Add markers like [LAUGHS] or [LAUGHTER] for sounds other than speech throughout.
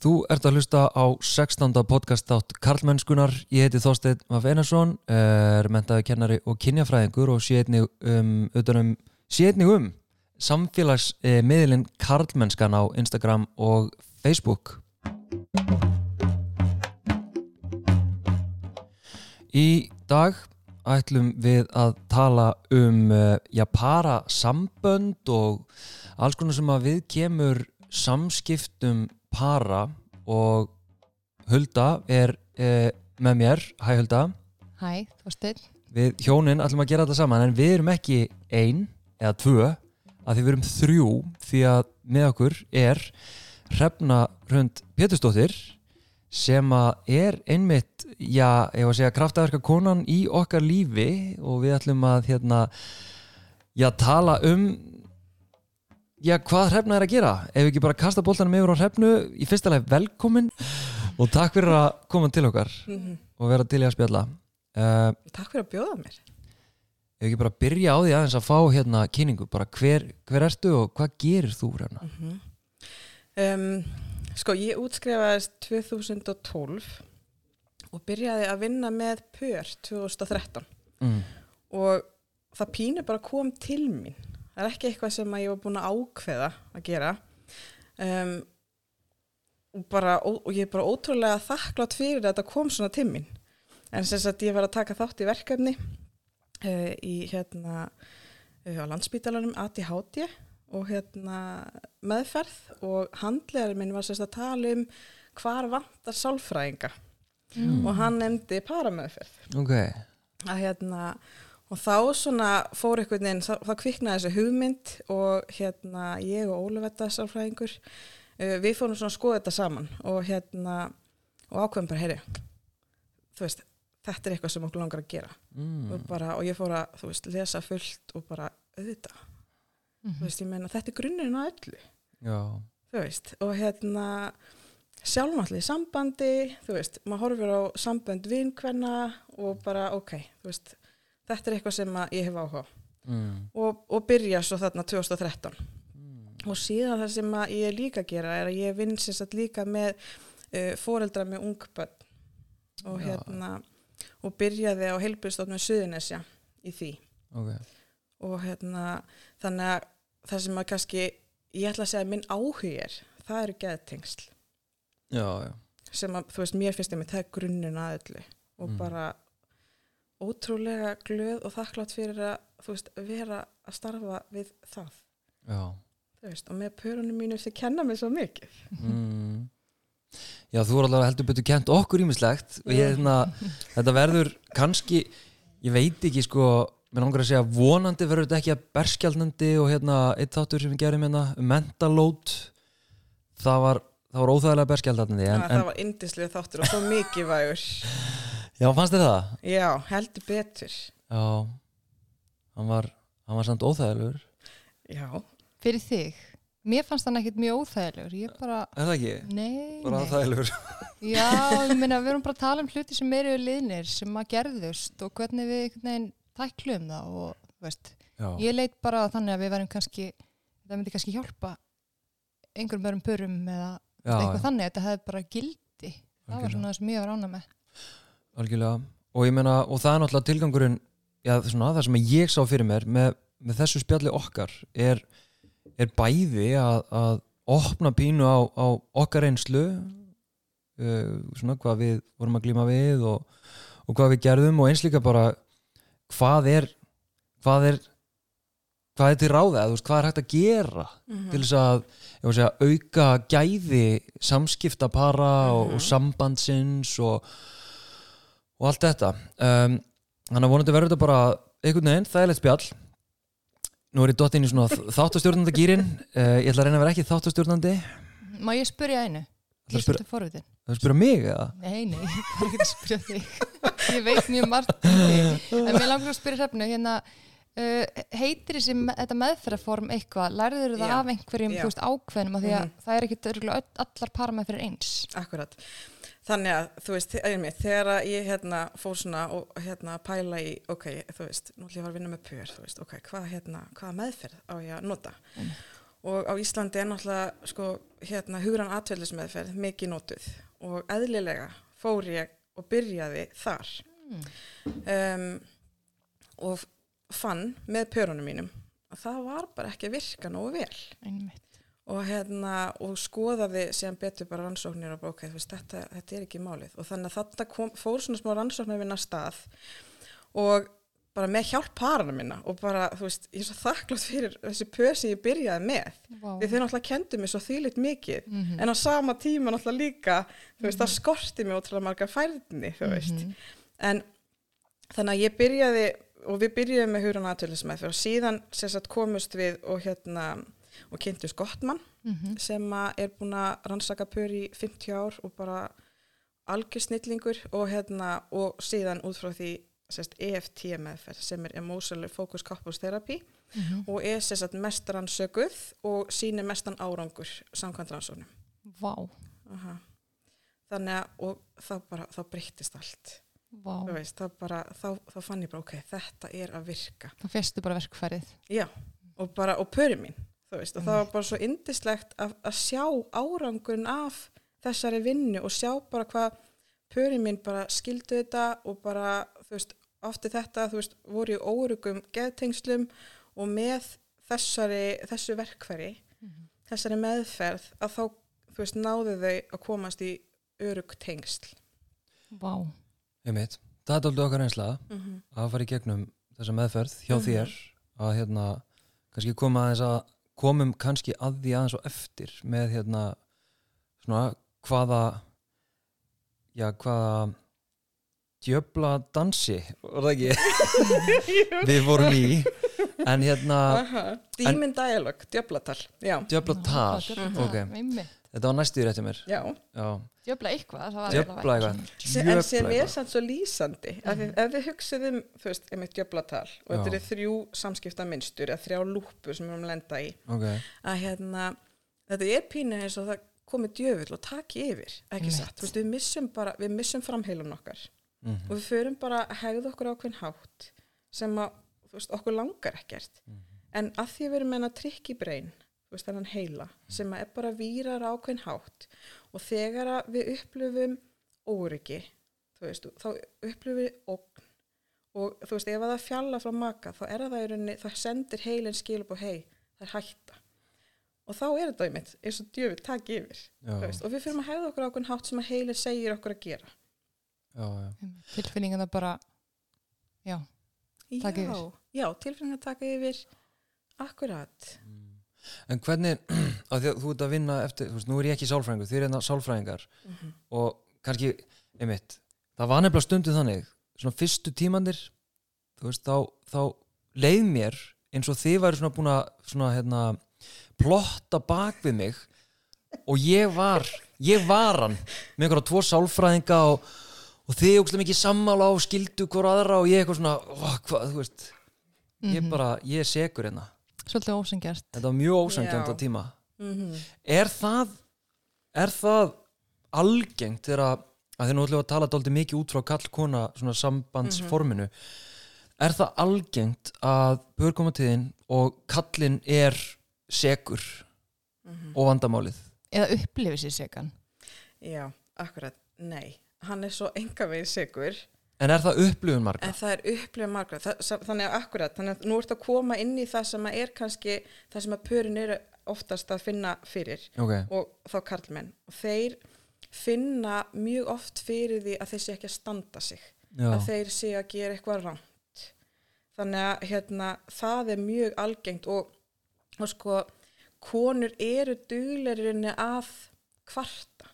Þú ert að hlusta á 16. podcast átt Karlmennskunar. Ég heiti Þorstein Maf Einarsson, er mentaði kennari og kynjafræðingur og sé einnig um, einnig um samfélagsmiðlinn Karlmennskan á Instagram og Facebook. Í dag ætlum við að tala um uh, já, para sambönd og alls konar sem að við kemur samskiptum para og Hulda er uh, með mér. Hæ Hulda. Hæ, Þorstein. Við hjónin ætlum að gera þetta saman en við erum ekki ein eða tvö að því við erum þrjú því að með okkur er Hrefna Rönd Pétursdóttir sem að er einmitt, já, ég var að segja kraftaverka konan í okkar lífi og við ætlum að hérna, já, tala um já, hvað Hrefna er að gera ef við ekki bara kasta bóltanum yfir á Hrefnu í fyrsta leið velkomin og takk fyrir að koma til okkar og vera til í að spjalla uh, Takk fyrir að bjóða mér. ef ekki bara byrja á því aðeins að fá hérna kynningu, bara hver, hver ertu og hvað gerir þú Hrefna? Um, sko, ég útskrifaðist 2012 og byrjaði að vinna með PÖR 2013 Mm. og það pínu bara kom til mín. Það er ekki eitthvað sem ég var búin að ákveða að gera. Um, og, bara, og, og ég er bara ótrúlega þakklátt fyrir að þetta kom svona til mín. En sem sagt ég var að taka þátt í verkefni uh, í hérna uh, á landsbítalanum ADHD og hérna meðferð. Og handlegar minn var sérst að tala um hvar vantar sálfræðinga. Og hann nefndi parameðferð. Ok, að hérna og þá svona fór einhvern veginn þá, þá kviknaði þessi hugmynd og hérna ég og Ólafetta sálfræðingur uh, við fórum svona að skoða þetta saman og hérna og ákveðum bara, heyri þú veist, þetta er eitthvað sem okkur langar að gera. Mm. og, bara, og ég fór að, þú veist, lesa fullt og bara auðvitað. Þú veist, ég meina, þetta er grunnurinn á öllu. Já, þú veist, og hérna sjálfnáttlega í sambandi þú veist, maður horfir á sambönd vinkvenna og bara, ok þú veist, þetta er eitthvað sem ég hef áhuga mm. og, og byrja svo þarna 2013 og síðan það sem ég líka gera er að ég vinn sagt líka með uh, foreldra með ungbönn og hérna og byrjaði á heilbyrðstofn með Suðunesja í því. Ok. Og hérna þannig að það sem að kannski ég ætla að segja að minn áhugi er það eru geðtengsl. Já, já, sem að þú veist mér finnst ég með það er grunninn að öllu. Og Mm. bara ótrúlega glöð og þakklátt fyrir að þú veist vera að starfa við það. Veist og með pörunum mínu sem kenna mig svo mikið. Mm. Já, þú er alveg heldur betur kent okkur ímislegt og ég, hérna, þetta verður kannski, ég veit ekki sko, mér langar að segja vonandi verður þetta ekki að berskjaldnandi og hérna eitt þáttur sem við gerum hérna um mentalót. Það var, það var óþægilega berskjaldandi en, en, en, það var indislega þáttur og svo mikið vægur [LAUGHS] Já, fannst þér það? já, heldur betur Já, hann var, hann var samt óþægilegur já, Fyrir þig. Mér fannst hann ekkert mjög óþægilegur. Ég bara, Er það ekki? nei, Bara óþægilegur Já, ég meina, [LAUGHS] við erum bara að tala um hluti sem eru liðnir, sem að gerðust og hvernig við einhvern veginn tæklum það og, veist, Já, ég leit bara þannig að við verðum kannski, það myndi kannski hjálpa einhverjum öðrum börum eða já, eitthvað já. þannig, þetta hefði bara gildi. Það var svona það sem ég var ána með. Algjörlega. Og ég meina, og það er náttúrulega tilgangurinn já, svona, það sem ég sá fyrir mér með, með þessu spjalli okkar er, er bæði að, að opna pínu á, á okkar einslu uh, svona hvað við vorum að glíma við og, og hvað við gerðum og eins líka bara hvað er hvað er hvað er til ráða, veist, hvað er hægt að gera til þess að segja, auka gæði samskipta para og, og sambandsins og, og allt þetta um, þannig að vonandi verður þetta bara einhvern veginn, þægilegt spjall nú er ég dott inn í svona þáttastjórnandi gýrin uh, ég ætla að reyna að vera ekki þáttastjórnandi Má ég spyrja einu? Ég spyrja- svolítið forvitin. það er að spyrja mig eða? Nei, nei, [LAUGHS] ég er ekki að spyrja þig. Ég veit mjög margt um. En mér langar að spyrja hrefnu, hérna, uh, heitir þessi meðferðarform eitthvað? Lærður það Já. af einhverjum, Já. þú veist, ákveðnum að því að Mhm. það er ekki allar parameðferðir eins. Akkurat. Þannig að, þú veist, einmitt, þegar ég hérna fór svona og hérna pæla í, ok, þú veist, nú að vinna með pör, þú veist, ok, hvað hérna, hvað meðferð á ég að nota? Og á Íslandi er náttúrulega, sko, hérna hugran atveldismeðferð mikið notuð og eðlilega fór ég og byrjaði þar Mm. um, og fann með pörunum mínum að það var bara ekki að virka nógu vel Einmitt. Og, hérna, og skoðaði síðan betur bara rannsóknir og veist, þetta, þetta er ekki málið og þannig að þetta kom, fór svona smá rannsóknir vinna stað og bara með hjálp parana minna og bara, þú veist, ég er svo þakklátt fyrir þessi pösi ég byrjaði með Vá. því þeir náttúrulega kendu mér svo þýlitt mikið Mhm. en á sama tíma náttúrulega líka þú veist, það skorti mér ótrúlega margar færðni þú veist, Mhm. en þannig að ég byrjaði og við byrjuðum með hugrana aðtölusmæð og síðan sem sagt komust við og hérna og kynntust Gottmann Mhm. sem að er búin að rannsaka pör í 50 ár og bara algjör snillingur og hérna og síðan út frá því sérst, EFT meðferð sem er Emotional Focus Couples Therapy Mhm. og er sérst mest rannsökuð og sýnir mestan árangur samkvæmt rannsóknum. Vá. Aha. Þannig að þá bara, þá breyttist allt. Þú Veist, þá, bara, þá, þá fann ég bara, ok, þetta er að virka. Þá festu bara verkfærið. Já, og bara, og pöri mín, veist, og það var bara svo indislegt að, að sjá árangun af þessari vinnu og sjá bara hvað pöri mín bara skildu þetta og bara, þú veist, ofti þetta, þú veist, voru í órugum geðtengslum og með þessari, þessu verkfæri, þessari meðferð, að þá, þú veist, náðu þau að komast í örug tengsl. Vá. Einmitt. Það er aldrei okkar einslega Mm -hmm. að fara í gegnum þessa meðferð hjá Mhm. þér að hérna kannski koma aðeins að komum kannski að því aðeins og eftir með hérna svona hvaða já hvaða djöbla dansi var það ekki [LAUGHS] við vorum í en hérna Demon Dialogue, djöflatal, já. djöbla tal Djöfla ok, Einmitt. Þetta var næstu í rétti mér. Já, já, Djöfla eitthvað. það var djöbla eitthvað. En sem er samt svo lýsandi mm -hmm. ef við hugsaðum, þú veist, einmitt djöflatal og þetta eru þrjú samskipta mynstur eða þrjá lúpur sem við erum að lenda í ok, að hérna, þetta er pínu eins og það komið djöfull og taki yfir ekki satt, þú veist, við missum bara við missum framheilun okkar. Mm og við förum bara að hegða okkur ákveðin hátt sem að, þú veist, okkur langar ekkert. En að því að við erum með að trikki breyn veist, þennan heila sem er bara vírar ákveðin hátt. Og þegar að við upplöfum óryggi veist, þá upplöfum við ógn. Og þú veist, ef að það fjalla frá maka þá er það í rauninni, það sendir heilin skilub og hei, það er hætta. Og þá er þetta einmitt eins og djöfitt takk yfir veist, og við fyrir að hegða okkur ákveðin hátt sem að heilin segir okkur að gera. Já, já. Einmitt. Tilfinningana bara, já. Taka já, yfir. já, tilfinning að taka yfir. Akkurat En hvernig, [CLEARS THROAT] að því þú ert að vinna eftir, þú veist, nú er ég ekki sálfræðingur, þið er hérna sálfræðingar Mhm. og kannski, einmitt, það var nefnilega stundum þannig, svona fyrstu tímandir, þú veist, þá, þá leið mér eins og þið væri svona búin að, svona, hérna, plotta bak við mig og ég var, ég var hann með einhverja tvo sálfræðinga og, og þið ógstlega mikið sammála og skildu hver aðra og ég eitthvað svona, ó, hvað, þú veist, ég Mhm. bara, ég er segur hérna. Svolítið ósengjart. Þetta var mjög ósangjönd Já. á tíma. mm Er það, er það algengt þegar að, að þið nú ætlum við að tala dálítið mikið út frá kall-kona svona sambandsforminu, er það algengt að bör koma til þín og kallinn er segur og vandamálið? Eða upplifir sér segan. Já, akkurat, nei. Hann er svo enga veginn sigur, En er það upplifun marga? en það er upplifun margra. Þannig að akkurat, þannig að nú ertu að koma inn í það sem er kannski, það sem að pörin eru oftast að finna fyrir Ok, og þá karlmenn. Og þeir finna mjög oft fyrir því að þeir sé ekki að standa sig. já, Að þeir sé að gera eitthvað rámt. Þannig að hérna, það er mjög algengt og, og sko, konur eru dugleirinni að kvarta,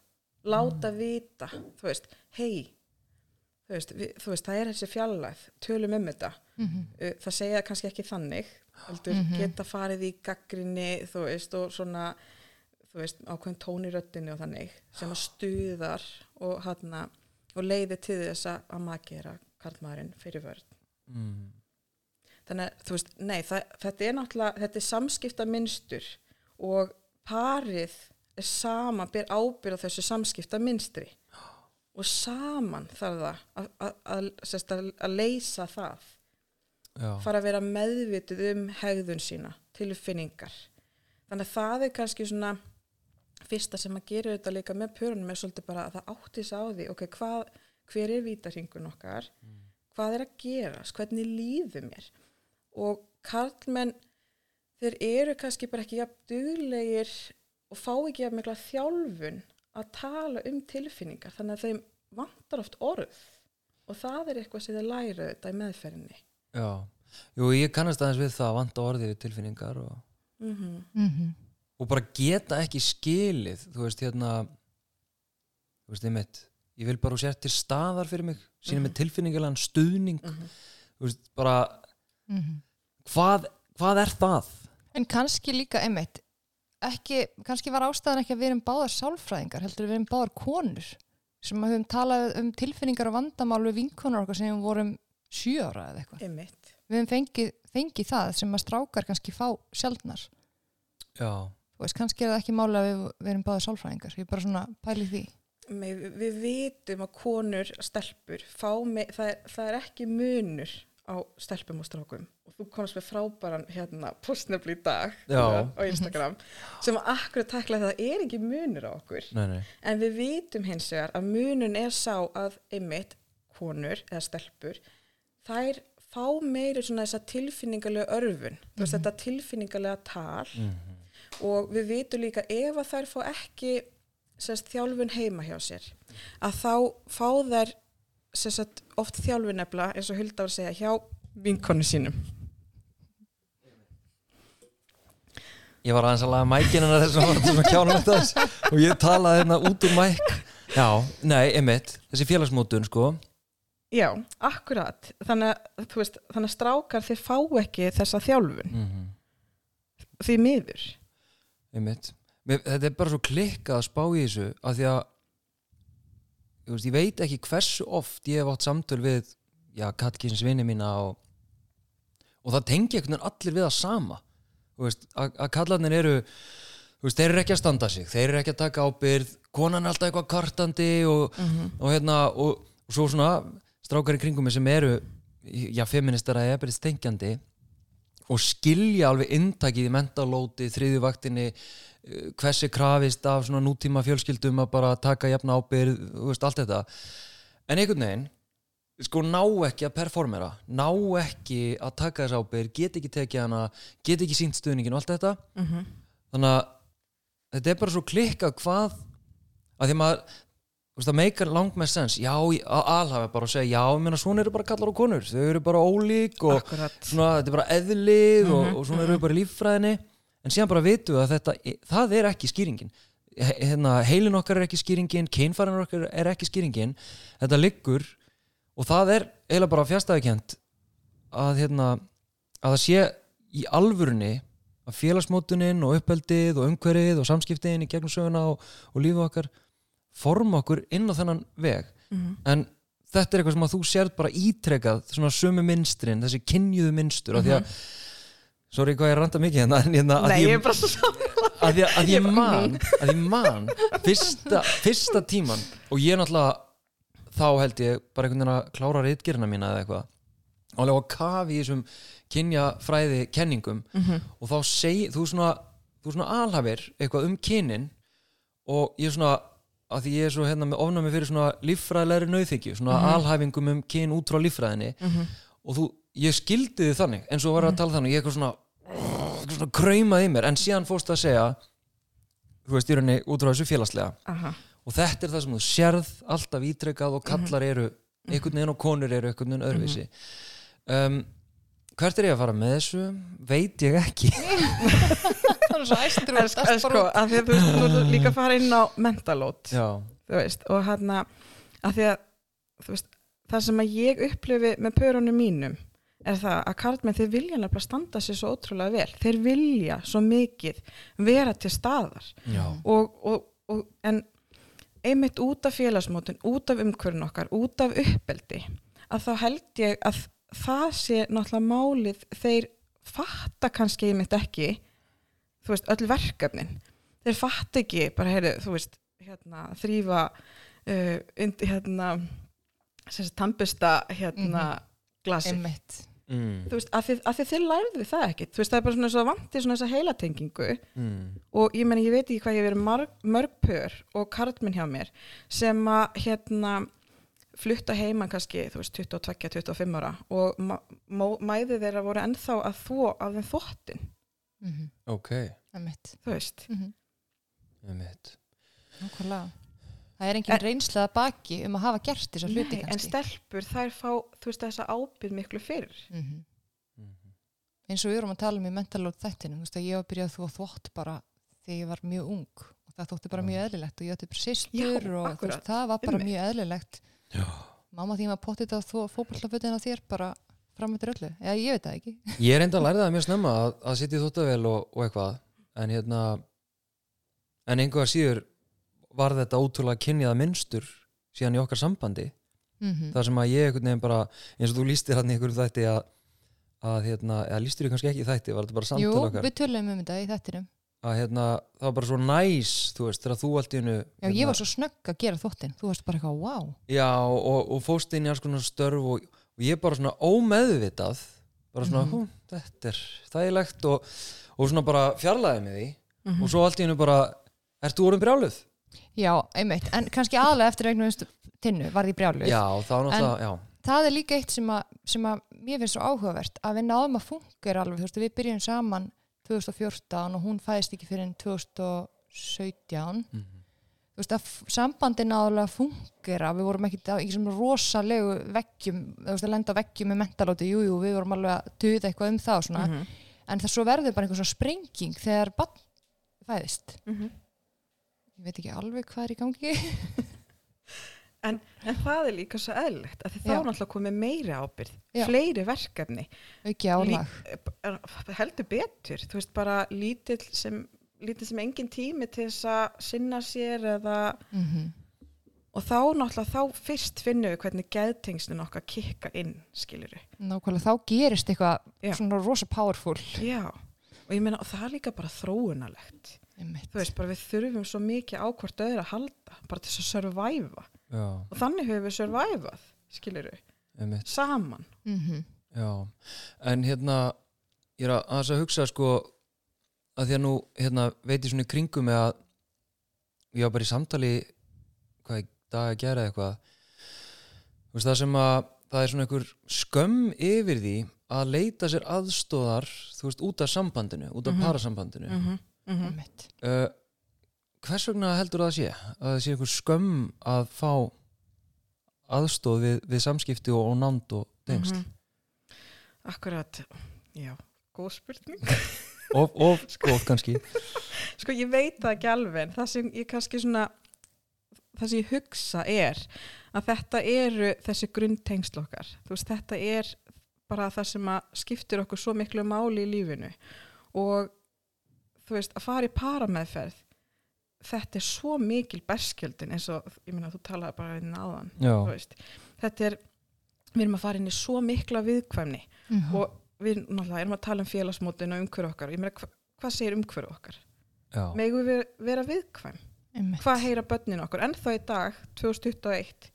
láta vita, þú veist, hei, þú veist, við, þú veist, það er þessi fjallæð, tölum um þetta. Mm Uh, Það segja kannski ekki þannig, heldur geta farið í gaggrinni, þú veist, og svona, þú veist, ákveðin tón í röddinni og þannig, sem að stuðar og hann og leiði til þess að að maður gera karlmaðurinn fyrir vörð. mm, Þannig að, þú veist, nei, það, þetta er náttúrulega, þetta er samskipta minnstur og parið er sama, ber ábyrð á þessu samskipta minnstri og saman þarf það að, að, að, að, að leysa það, já, fara að vera meðvituð um hegðun sína, tilfinningar. Þannig að það er kannski svona, fyrsta sem að gera þetta líka með pörunum er svolítið bara að það átti sig á því ok, hvað, hver er vítarhingun okkar? Hvað er að gerast, hvernig líður mér? Og karlmenn þeir eru kannski bara ekki jafn duglegir og fá ekki jafn mikla þjálfun að tala um tilfinningar þannig að þeim vantar oft orð. Og það er eitthvað sem þeir læra þetta í meðferðinni. Já, jú, ég kannast aðeins við það að vanta orðið við tilfinningar og, mm Mhm. og bara geta ekki skilið þú veist, hérna þú veist, einmitt ég vil bara sér til staðar fyrir mig sína með tilfinningarlegan stuðning. Þú veist, bara Mhm. hvað, hvað er það? En kannski líka einmitt ekki, kannski var ástæðan ekki að við erum báðar sálfræðingar, heldur við erum báðar konur sem að höfum talað um tilfinningar og vandamál við vinkonar okkar sem við vorum sjö ára eða eitthvað. Einmitt. Við höfum fengið, fengið það sem að strákar kannski fá sjaldnar. Já, Þú veist, kannski er það ekki máli að við, við erum báðar sálfræðingar. Ég er bara svona pælið því. Við, við vitum að konur, stelpur, fá með, það, er, það er ekki munur á stelpum og strákum. Og þú komast með frábæran hérna postnefli í dag Já. á Instagram sem að akkurat takla það er ekki munur á okkur. Nei, nei. En við vitum hins vegar að munun er sá að einmitt konur eða stelpur þær fá meiri svona þessa tilfinningarlega örfun. Þú veist þetta tilfinningarlega tal. Mhm. og við vitum líka ef að þær fá ekki sérst, þjálfun heima hjá sér að þá fá þær sérst, oft þjálfun nefla eins og Hulda var að segja hjá vinkonu sínum. Ég var aðeins að laga mækinn en þess að það var kjánum þess og ég talaði hérna út úr mæk. Já, nei, einmitt, þessi félagsmótun sko. Já, akkurat. Þannig að, veist, þannig að strákar þeir fá ekki þessa þjálfun. Mm því miður. Einmitt. Mér, Þetta er bara svo klikkað að spá í þessu af því að ég, veist, ég veit ekki hversu oft ég hef átt samtöl við já, Katkinsins vini mína og, og það tengi allir við það sama. Veist, að, að kallarnir eru veist, þeir eru ekki að standa sig þeir eru ekki að taka ábyrð, konan er alltaf eitthvað kartandi og, og hérna og, og svo svona strákar í kringum sem eru já, feministar að eða stengjandi og skilja alveg inntakið í mentalóti, þriðjuvaktinni hversi krafist af svona nútíma fjölskyldum að bara taka jafna ábyrð, þú veist, allt þetta. En einhvern veginn sko ná ekki að performera ná ekki að taka þess ábyrð get ekki tekið hana, get ekki sínt stuðningin og allt þetta. Þannig að þetta er bara svo klikkað hvað að því maður það meikar langt með sens já, að alhafa bara að segja já, ég meina svona eru bara kallar og konur, þau eru bara ólík og svona, þetta er bara eðlið og, og svona eru við bara líffræðinni en síðan bara vitum við að þetta það er ekki skýringin. Hérna, heilin okkar er ekki skýringin, keinfæran okkar er ekki skýringin, þetta liggur og það er eiginlega bara fjastæðikent að hérna að það sé í alvörunni að félagsmótunin og uppeldið og umhverfið og samskiptin í gegnum söguna og, og lífið okkar forma okkur inn á þennan veg. En þetta er eitthvað sem að þú sérð bara ítrekað svona sömu minstrin, þessi kynjuðu mynstur af því að sorry hvað ég randa mikið hérna, hérna nei, ég, ég er bara svo saman að því að, Ég ég man. að ég man fyrsta, fyrsta tíman og ég náttúrulega þá held ég bara einhvern veginn að klára reitgerina mína eða eitthvað. Og alveg á kafi í þessum kynjafræði kenningum. Og þá segi, þú svona þú svona alhafir eitthvað um kynin. Og ég svona að því ég er svo hérna með ofnami fyrir svona líffræðilegri nauðþykju, svona alhæfingum um kyn út frá líffræðinni. Og þú, ég skildi þið þannig eins og var að tala þannig, ég eitthvað svona eitthvað svona kraumaði í mér, en síðan fórst að segja þú veist, í rauninni út frá þessu félagslega. Aha. og þetta er það sem þú sérð alltaf ítrekkað og kallar eru einhvern veginn og konur eru einhvern veginn öðruvísi. Um, hvert er ég að fara með þessu? Veit ég ekki. [LAUGHS] Það er svo æstur en, sko- sko, að því að þú veist, þú líka að fara inn á mentalót þú veist, og hérna að því að, þú veist, það sem að ég upplifi með pörunum mínum er það að karlmenn þeir vilja nefnilega standa sér svo ótrúlega vel, þeir vilja svo mikið vera til staðar. Og, og, og en einmitt út af félagsmótun, út af umhverjun okkar, út af uppeldi að þá held ég að það sé náttúrulega málið þeir fatta kannski einmitt ekki þú veist, öll verkefnin. Þeir fatta ekki, bara heyrðu, þú veist hérna, þrýfa uh, hérna sem sagt, tampista hérna Mhm. glasi Einmitt. Mm. þú veist, að þið, að þið, þið lærðu það ekki þú veist, það er bara svona svo vandi svona þessa heilatengingu Mm. og ég meni, ég veit ekki hvað ég verið marg, mörg pör og karlminn hjá mér sem að hérna flutta heima kannski, þú veist, 22-25 ára og mæði þeirra voru ennþá að þvó af þeim þvottin, mm -hmm. ok, Einmitt. þú veist Mm um mitt Nákvæmlega. Það er engin En- reynslaða baki um að hafa gert þessa hluti Nei, en kannski. stelpur, þær fá, þú veist, þessa ábyrð miklu fyrir Mm Mhm. Eins og við erum að tala um í mentalóð þættinu, þú veist að ég var byrjað að þú þvott bara þegar ég var mjög ung og það þótti bara mjög eðlilegt og ég átti bara sýstur og veist, það var bara Einmitt. mjög eðlilegt. Já. Mamma því maður pottið að þú fókbaltafutin á þér bara framöndir öllu. Eða ég veit það ekki. [LAUGHS] Ég er enda að læra það mjög snemma að, að sitja í þóttavel og, og eitthvað en hérna en einhver síður var þetta ótrúlega kynjað minnstur síðan í okkar sambandi Mm þar sem að ég einhvern veginn bara eins og þú lístir hann í einhverju þætti að, að hérna, eða lístir ég kannski ekki í þætti var þetta bara Jú, samtal okkar við tölum um þetta í þættinum. að hérna, það var bara svo næs þú veist, þegar þú allt í hennu Já, ég var svo snögg að gera þvottin. Þú varst bara eitthvað, wow. Já, og, og fóst inn í alls konar störf og, og ég bara svona ómeðvitað bara svona, Mhm. hú, þetta er þægilegt og, og svona bara fjarlæði með því Mhm. og svo allt í hennu bara ert þú orðin brjáluð? Já, einmitt. En kannski aðlega eftir einhvern tinnu var því brjáluð. Já, þá náttúrulega, já það er líka eitt sem að, sem að mér finnst svo áhugavert að við náðum að fungera alveg, þú veist, við byrjum saman 2014 og hún fæðist ekki fyrir 2017 Mhm. þú veist, að sambandin náðulega fungera, við vorum ekki í sem rosalegu veggjum þú veist, að lenda á veggjum með mentalóti, jú, jú, við vorum alveg að tuða eitthvað um það og svona, Mhm. en það svo verður bara einhver svona sprenging þegar bann fæðist Mhm. Ég veit ekki alveg hvað er í gangi [LAUGHS] En, en það er líka svo eðlilegt að því þá náttúrulega komið meiri ábyrð, Já. fleiri verkefni, ekki álag Lí- heldur betur, þú veist bara lítill sem, lítill sem engin tími til þess að sinna sér eða, mm og þá náttúrulega þá fyrst finnum við hvernig geðtengslinn okkar kikka inn, skilur við. nákvæmlega, þá gerist eitthvað Já. svona rosa powerful Já, og ég meina, og það er líka bara þróunalegt. Einmitt. Þú veist, bara við þurfum svo mikið á hvort öðru að halda, bara til að surviva. Já, Og þannig höfum við survivað, skilur við, saman. mm já en hérna, ég er að aðeins að hugsa sko, að því að nú hérna, veit ég svona í kringum með að ég var bara í samtali hvað í dag að gera eitthvað þú veist það sem að það er svona einhver skömm yfir því að leita sér aðstóðar þú veist, út af sambandinu, út af Mhm. parasambandinu Mm -hmm. Einmitt. uh, hvers vegna heldur það að sé að það sé einhver skömm að fá aðstóð við, við samskipti og, og nánd og tengsl Mhm. Akkurat, já, góð spurning. [LAUGHS] of, of góð kannski [LAUGHS] Sko, ég veit það ekki alveg, það sem ég kannski svona, það sem ég hugsa er að þetta eru þessi grunntengsl okkar. Þú veist, þetta er bara það sem skiptir okkur svo miklu máli í lífinu og þú veist, að fara í parameðferð, þetta er svo mikil berskjöldin eins og, ég meina, þú talaði bara inn áðan, já, þú veist. Þetta er, við erum að fara inn í svo mikla viðkvæmni Mhm. og við náttúrulega erum að tala um félagsmótin og umhverju okkar. Ég meina, hva, hvað segir umhverju okkar? já, Megum við vera viðkvæm? Einmitt. Hvað heyra börnin okkur? Ennþá í dag, 2021,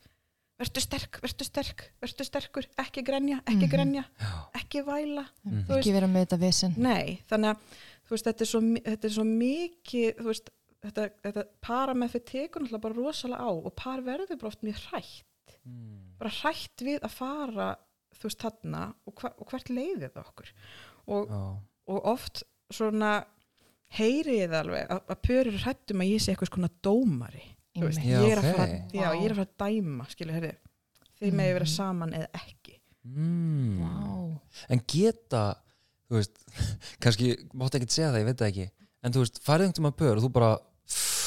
verður sterk, verður sterk, verður sterkur, ekki grenja, ekki Mhm. grenja, já, ekki væla. Þú veist- ekki vera með þetta vesen Nei, þannig að veist, þetta er svo, þetta er svo mikið, þú veist, þetta, þetta para með fyrir tekur náttúrulega bara rosalega á og par verður bara oft mjög hrætt, Mm. bara hrætt við að fara, þú veist, þarna og, hva, og hvert leiðir það okkur. Og, já, og oft svona heyri ég það alveg að, að pörur hrættum að ég sé eitthvað svona dómari Þú veist, Einmitt. Já, ég, er fara, já, Vá. ég er að fara að dæma skilu, heyrði, þið með vera Mhm. saman eða ekki Mm. Vá. en geta þú veist, [LAUGHS] kannski mátt ekki segja það, ég veit það ekki. En þú veist, farið veginn að pör og þú bara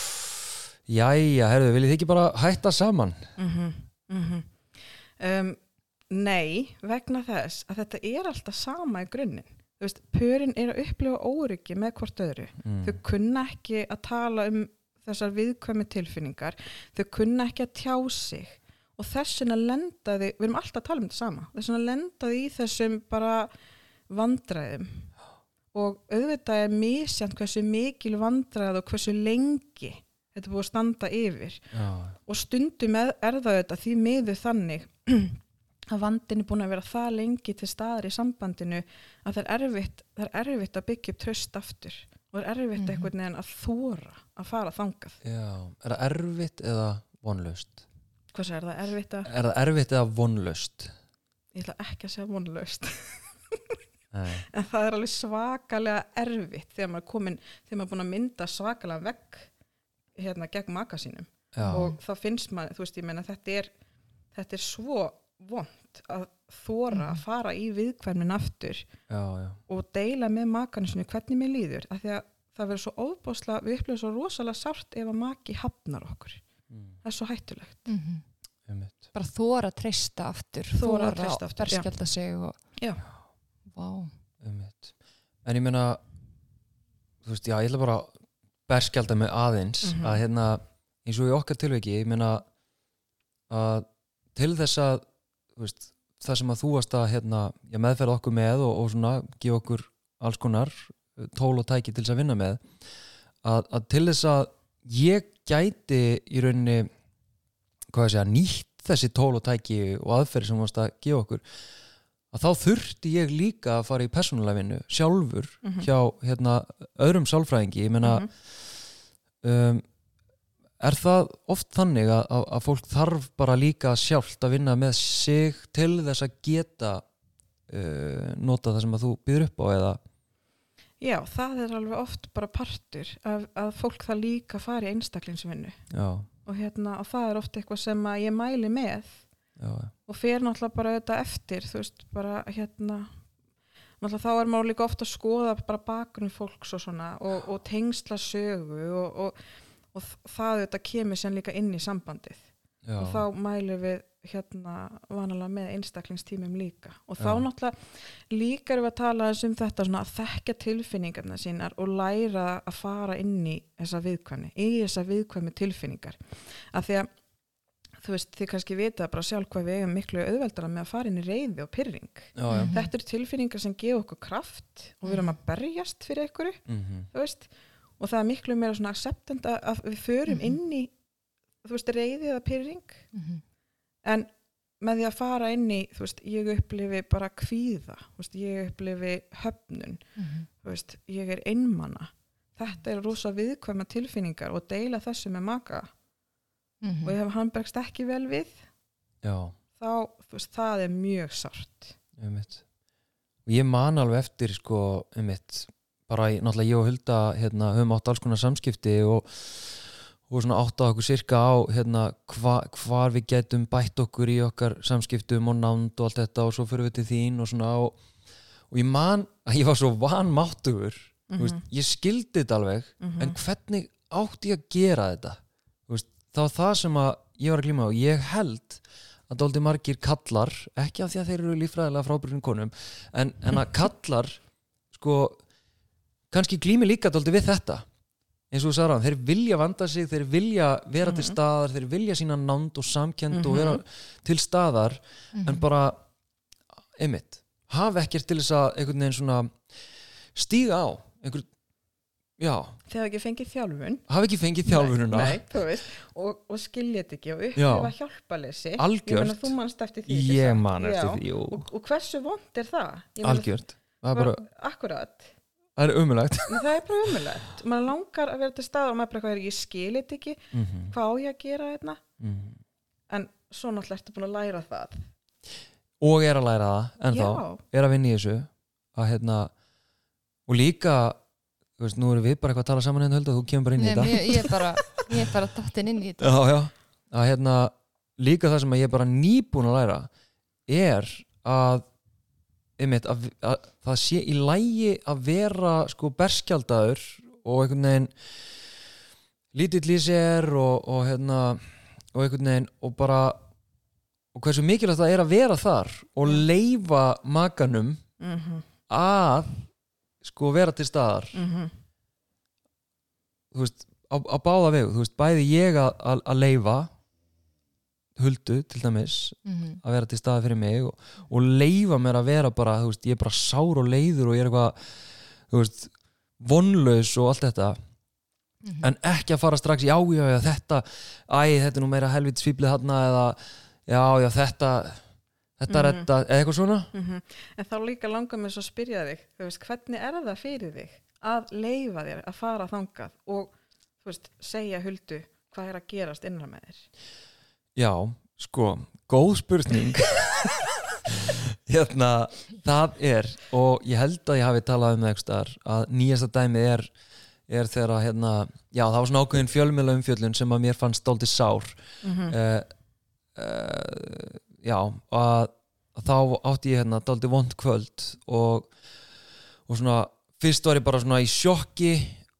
[SIGHS] jæja, herðu, viljið þið ekki bara hætta saman? Mm Um, nei, vegna þess að þetta er alltaf sama í grunninn. Þú veist, pörin er að upplifa óryggi með hvort öðru. Mm. þau kunna ekki að tala um þessar viðkvæmi tilfinningar. Þau kunna ekki að tjá sig. Og þess vegna lendaði við erum alltaf að tala um þetta sama. Þess vegna lendaði í þessum bara vandræðum og auðvitað er misjant hversu mikil vandræð og hversu lengi þetta búið að standa yfir já, og stundum er, það þetta því miður þannig [CLEARS THROAT] að vandin er búin að vera það lengi til staðar í sambandinu að það er erfitt, það er erfitt að byggja upp tröst aftur og það er erfitt Mhm. einhvern veginn að þóra að fara þangað. Já, er það erfitt eða vonlaust? Hvað er það erfitt að, Er það erfitt eða vonlaust? ég ætla ekki að segja vonlaust, Nei, [LAUGHS] en það er alveg svakalega erfitt þegar maður er komin, þegar maður er búin að mynda svakalega vegg hérna gegn maka sínum já, og þá finnst maður, þú veist, ég meina þetta er, þetta er svo vond að þóra að fara í viðkvæmnin aftur já, já, og deila með makanu sinu hvernig mér líður af því að það verður svo óbásla við upplifum svo rosalega sárt ef að maki hafnar okkur mm, það er svo hættulegt Mhm. einmitt. bara þóra treysta aftur Þora að treysta aftur, já. berskjálta sig og Já. Vá. En ég meina þú veist, já, ég ætla bara að berskjálta mig aðeins Mhm. að hérna, eins og í okkar tilveiki ég meina að til þess að veist, það sem að þú varst að hérna, meðferða okkur með og, og svona gefa okkur alls konar uh, tól og tæki til þess að vinna með að, að til þess að ég gæti í rauninni hvað ég segja, nýtt þessi tól og tæki og aðferði sem þú varst að gefa okkur að þá þurfti ég líka að fara í persónulega vinnu sjálfur Mhm. hjá hérna, öðrum sálfræðingi ég meina Mhm. um, er það oft þannig að, að, að fólk þarf bara líka sjálft að vinna með sig til þess að geta uh, nota það sem að þú býður upp á eða já, það er alveg oft bara partur að, að fólk það líka fari einstaklingsvinnu og, hérna, og það er oft eitthvað sem að ég mæli með og fer náttúrulega bara þetta eftir þú veist, bara hérna náttúrulega þá er maður líka ofta að skoða bara bakgrunn fólks og svona og, og tengsla sögu og, og, og það þetta kemur sér líka inn í sambandið. Já, og þá mælum við hérna vanalega með einstaklingstímum líka. Og þá Já. náttúrulega líka erum við að tala um þetta svona að þekka tilfinningarna sínar og læra að fara inn í þessa viðkvæmni, í þessa viðkvæmi tilfinningar. Af því að þú veist, þið kannski vita bara sjálf hvað við eigum miklu auðveldara með að fara inn í reyði og pyrring. já, já. Mhm. Þetta eru tilfinningar sem gefa okkur kraft og við erum að berjast fyrir einhverju, Mm þú veist, og það er miklu meira svona acceptand að, við förum Mhm. inn í, þú veist, reyði eða pyrring Mhm. en með því að fara inn í þú veist, ég upplifi bara kvíða þú veist, ég upplifi höfnun Mhm. þú veist, ég er einmana þetta er rosa viðkvæma tilfinningar og deila þessu með maka Mhm. og ef hann bregst ekki vel við já, þá, þú veist, það er mjög sárt einmitt og ég man alveg eftir sko, einmitt bara, í- náttúrulega ég og Hulda hérna, höfum átt alls konar samskipti og og svona átta okkur sirka á hérna, hva, hvar við getum bætt okkur í okkar samskiptum og nánd og allt þetta og svo fyrir við til þín og svona og, og ég man að ég var svo vanmáttugur mm veist, ég skildi þetta alveg Mhm. en hvernig átti ég að gera þetta það var það sem ég var að glíma á ég held að dóldi margir kallar ekki af því að þeir eru líffræðilega frábyrjum konum en, en að kallar sko kannski glími líka dóldi við þetta eins og þú sagði ráðan, þeir vilja vanda sig þeir vilja vera til Mhm. staðar þeir vilja sína nánd og samkend og Mhm. vera til staðar Mhm. en bara einmitt, hafa ekkert til þess að einhvern veginn svona stíga á einhver, já, þegar ekki fengið þjálfun. Hafa ekki fengið þjálfununa Nei, þú veist, og, og þetta ekki og upplifa hjálpalesi Algjört. þú manst eftir því ekki ég satt? man eftir því, jú, og, og hversu vond er það? Ég meina, algjört. Það er bara, akkurat. Það er umulagt En það er bara umulegt. Man langar að vera til stað og maður bara er, ég skil þetta ekki, mm hvað á ég að gera þetta? En svo náttúrulega ertu búin að læra það. og er að læra það ennþá, Já, er að vinna í þessu. Að hérna og líka, þú veist, nú erum við bara eitthvað að tala saman hérna og þú kemur bara inn í Nei, þetta. ég, ég er bara ég er bara dottin inn í þetta. Já, já, að hérna líka það sem að ég er bara nýbúin að læra er að einmitt, að, að það sé í lægi að vera sko berskjaldadur og einhvern veginn lítill í sér og, og hérna og einhvern veginn og bara og hversu mikilvægt það er að vera þar og leifa makanum mm að sko vera til staðar -hmm. þú veist, á, á báða vegu þú veist, bæði ég að, að, að leifa huldu til dæmis Mhm. að vera til staðar fyrir mig og, og leifa mér að vera bara, þú veist, ég er bara sár og leiður og ég er eitthvað þú veist, vonlaus og allt þetta Mhm. en ekki að fara strax, já, já, já, þetta æ, þetta er nú meira helvit svíplið þarna eða, já, já, þetta þetta er Mhm. þetta, eða eitthvað svona Mhm. En þá líka langar mér svo að spyrja þig, veist, hvernig er það fyrir þig að leifa þér að fara þangað og, veist, segja huldu hvað er að gerast innra með þér? Já, sko, góð spurning [LAUGHS] Hérna, það er og ég held að ég hafi talað um það að nýjasta dæmi er er þegar að, hérna, já, það var svona ákveðin fjölmjöla umfjöllun sem að mér fannst dálítið sár Mm uh, uh, já, að, að þá átti ég hérna dálítið vond kvöld og, og svona fyrst var ég bara svona í sjokki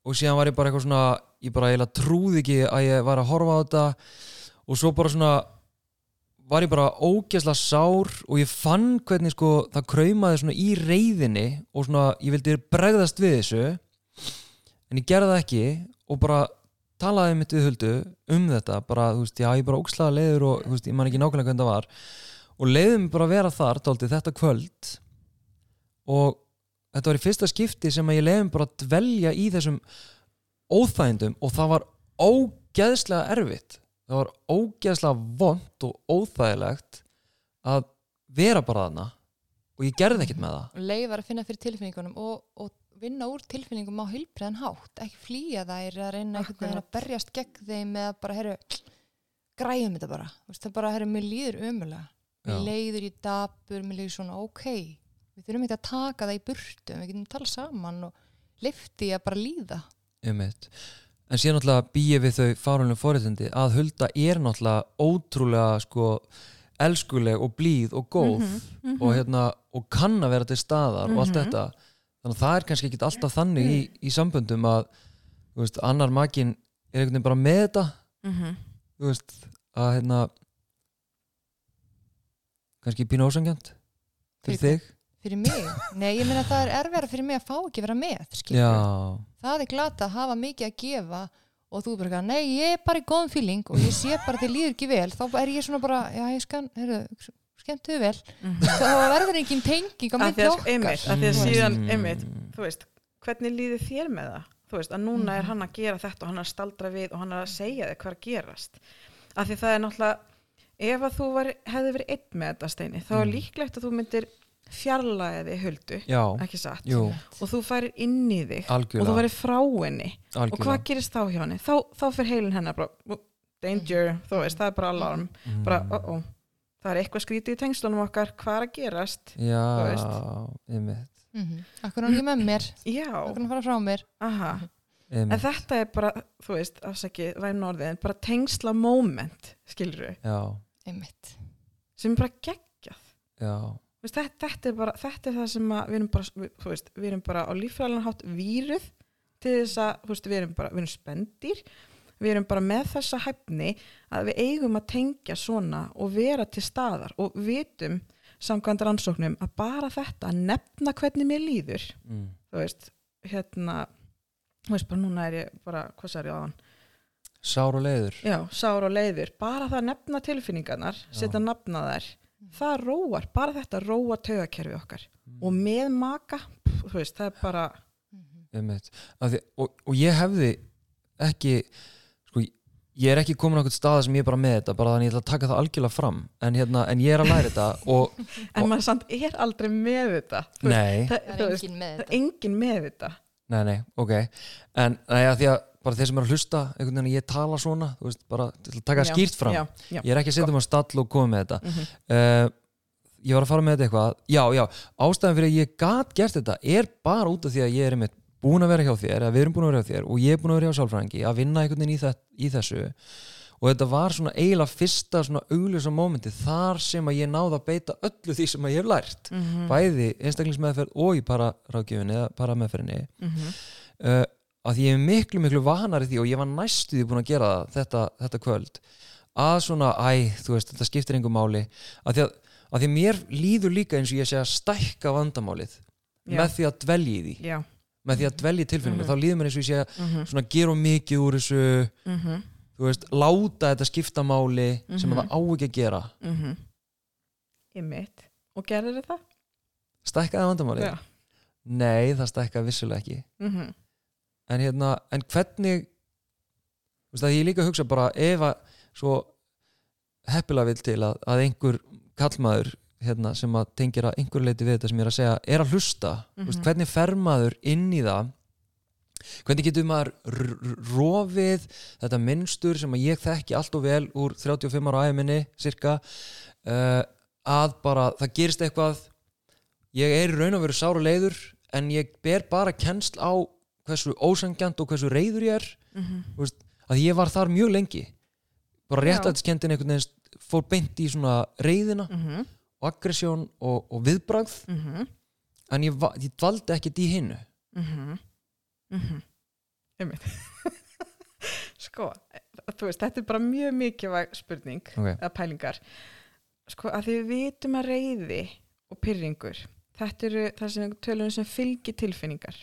og síðan var ég bara eitthvað svona ég bara eiginlega trúði ekki að ég var að horfa á þetta og svo bara svona var ég bara ógeðslega sár og ég fann hvernig sko það kraumaði svona í reyðinni og svona ég vildi bregðast við þessu en ég gerði það ekki og bara talaði mitt við huldu um þetta bara, þú veist, já, ég bara ógslaða leiður og þú veist, ég man ekki nákvæmlega hvernig það var. Og leiði mig bara að vera þar dálítið þetta kvöld og þetta var í fyrsta skipti sem að ég leiði mig bara að dvelja í þessum óþægindum og það var ógeðslega erfitt. Það var ógeðslega vond og óþægilegt að vera bara þarna og ég gerði ekkert með það. Leifar að finna fyrir tilfinningunum og, og vinna úr tilfinningum á heilbreiðan hátt ekki flýja þær að reyna einhvern veginn að berjast gegn þeim eða bara, herru, græjum þetta bara. Þú veist, það bara, herru, mér líður ömulega mér leiður í dapur, mér líður svona ok. Við þurfum ekki að taka það í burtu við getum tala saman og lifti að bara líða. Einmitt. En síðan náttúrulega býja við þau fárunlega forréttindi að Hulda er náttúrulega ótrúlega sko elskuleg og blíð og góð Mhm, og, hérna, og kann að vera til staðar og allt Mhm. þetta þannig að það er kannski ekki alltaf þannig í, í samböndum að veist, annar makin er einhvern veginn bara með þetta. Mhm. þú veist, að hérna kannski pínu ósangjant fyrir þig. fyrir mig, nei ég meina það er erfæra fyrir mig að fá ekki vera með það er glata að hafa mikið að gefa og þú bara, nei ég er bara í góðum feeling og ég sé bara að þið líður ekki vel þá er ég svona bara, já ég skan heyrðu, skemmtuðu vel, Mhm. þá verður engin tenging á Af því milli að, okkar einmitt, af því að síðan, Mm. einmitt, þú veist, hvernig líður þér með það? Þú veist, að núna er hann að gera þetta og hann er að staldra við og hann er að segja þig hvað er að gerast. Af því það er náttúrulega, ef að þú var, hefði verið einn með þetta steini, þá er Mm. líklegt að þú myndir fjarlæði huldu, já, ekki satt? jú, Og þú færir inn í þig og þú algjörlega, væri frá henni. Og algjörlega. hvað gerist þá hjá henni? Þá, þá fyrir heilin hennar bara, "Ú, danger, þú veist, það er bara alarm. Mm. Bara, oh, oh, það er eitthvað skrítið í tengslunum okkar, hvað er að gerast? Já, einmitt, mm akkur er hann ekki með mér? Já, akkur er hann fara frá mér? Aha. En þetta er bara, þú veist, afsaki, væm norðin, bara tengsla moment, einmitt. Sem er bara geggjað. já, Þú Veist, þetta, þetta, er bara, þetta er það sem að við erum bara, við, þú veist, við erum bara á líffræðan hátt víruð til þess að, þú veist, við erum bara, við erum spendir, við erum bara með þessa hæfni að við eigum að tengja svona og vera til staðar og vitum samkvæmt rannsóknum að bara þetta að nefna hvernig mér líður, mm. þú veist, hérna, þú veist, bara núna er ég bara, hvað sagði ég á hann? Sár og leiður. Já, sár og leiður, bara það að nefna tilfinningarnar, setja nafna þær, það róar, bara þetta róar taugakerfi okkar. Og með maka, pff, þú veist, það er bara, Því, og, og ég hefði ekki ég er ekki komin á einhvern stað sem ég er bara með þetta bara þannig ég ætla að taka það algjörlega fram. En, hérna, en ég er að læra þetta [LAUGHS] og en Og- maður samt er aldrei með þetta, nei, það, það er engin með það er þetta. engin með þetta. nei, nei, ok. En nei, að því að bara þeir sem er að hlusta einhvern veginn að ég tala svona þú veist, bara til að taka það Já, skýrt fram. Já, já, ég er ekki að setja maður stall og koma með þetta. Mhm, uh, ég var að fara með þetta eitthvað. Já, já, ástæðan fyrir að ég gat gert þetta er bara út af því að ég er einmitt búin að vera hjá þér, við erum búin að vera hjá þér og ég er búin að vera hjá sálfræðingi að vinna einhvern veginn í, þess, í þessu. Og þetta var svona eiginlega fyrsta svona augljósa mómenti þar sem að ég náði að beita öllu því sem að ég hef lært. Mhm, bæði einstaklingsmeðferð og í pararákjöfinni eða parameðferðinni. Mhm, uh, að ég er miklu miklu vanar í því og ég var næstu því búin að gera það þetta, þetta kvöld að svona, æ, þú veist, þetta skiptir engum máli. Að því að, að því að mér líður líka eins og ég sé að stækka vandamálið Já. með því að dvelja í því. Já, með því að dvelja tilfinningum, Mhm. þá líður mér eins og ég sé að mhm, svona gera mikið úr þessu mhm, þú veist, láta þetta skipta máli sem Mhm. það á ekki að gera mhm, ég mitt, og gerður það? stækkaði vandamálið? Já, Nei, það stækkaði vissulega ekki mhm, en hérna, en hvernig þú veist að ég líka hugsa bara ef að svo heppilega vil til að, að einhver kallmaður hérna, sem að tengir að einhver leiti við þetta sem ég er að segja er að hlusta, mm veist, Mhm. hvernig fer maður inn í það? Hvernig getur maður rofið þetta minnstur sem að ég þekki allt og vel úr 35 ára æminni cirka uh, að bara það gerist eitthvað. Ég er í raun og veru sára leiður en ég ber bara kennsl á hversu ósangjant og hversu reyður ég er. Mhm. að ég var þar mjög lengi. Bara réttætskendin einhvern veginn fór beint í svona reyðina Mhm. Og aggressjón og, og viðbragð Mhm. en ég, ég dvaldi ekkert í hinnu Mhm. Mhm. Einmitt. [LAUGHS] sko, þú veist, þetta er bara mjög mikilvæg spurning okay. eða pælingar sko, að því við vitum að reyði og pyrringur þetta eru það sem tölum sem fylgir tilfinningar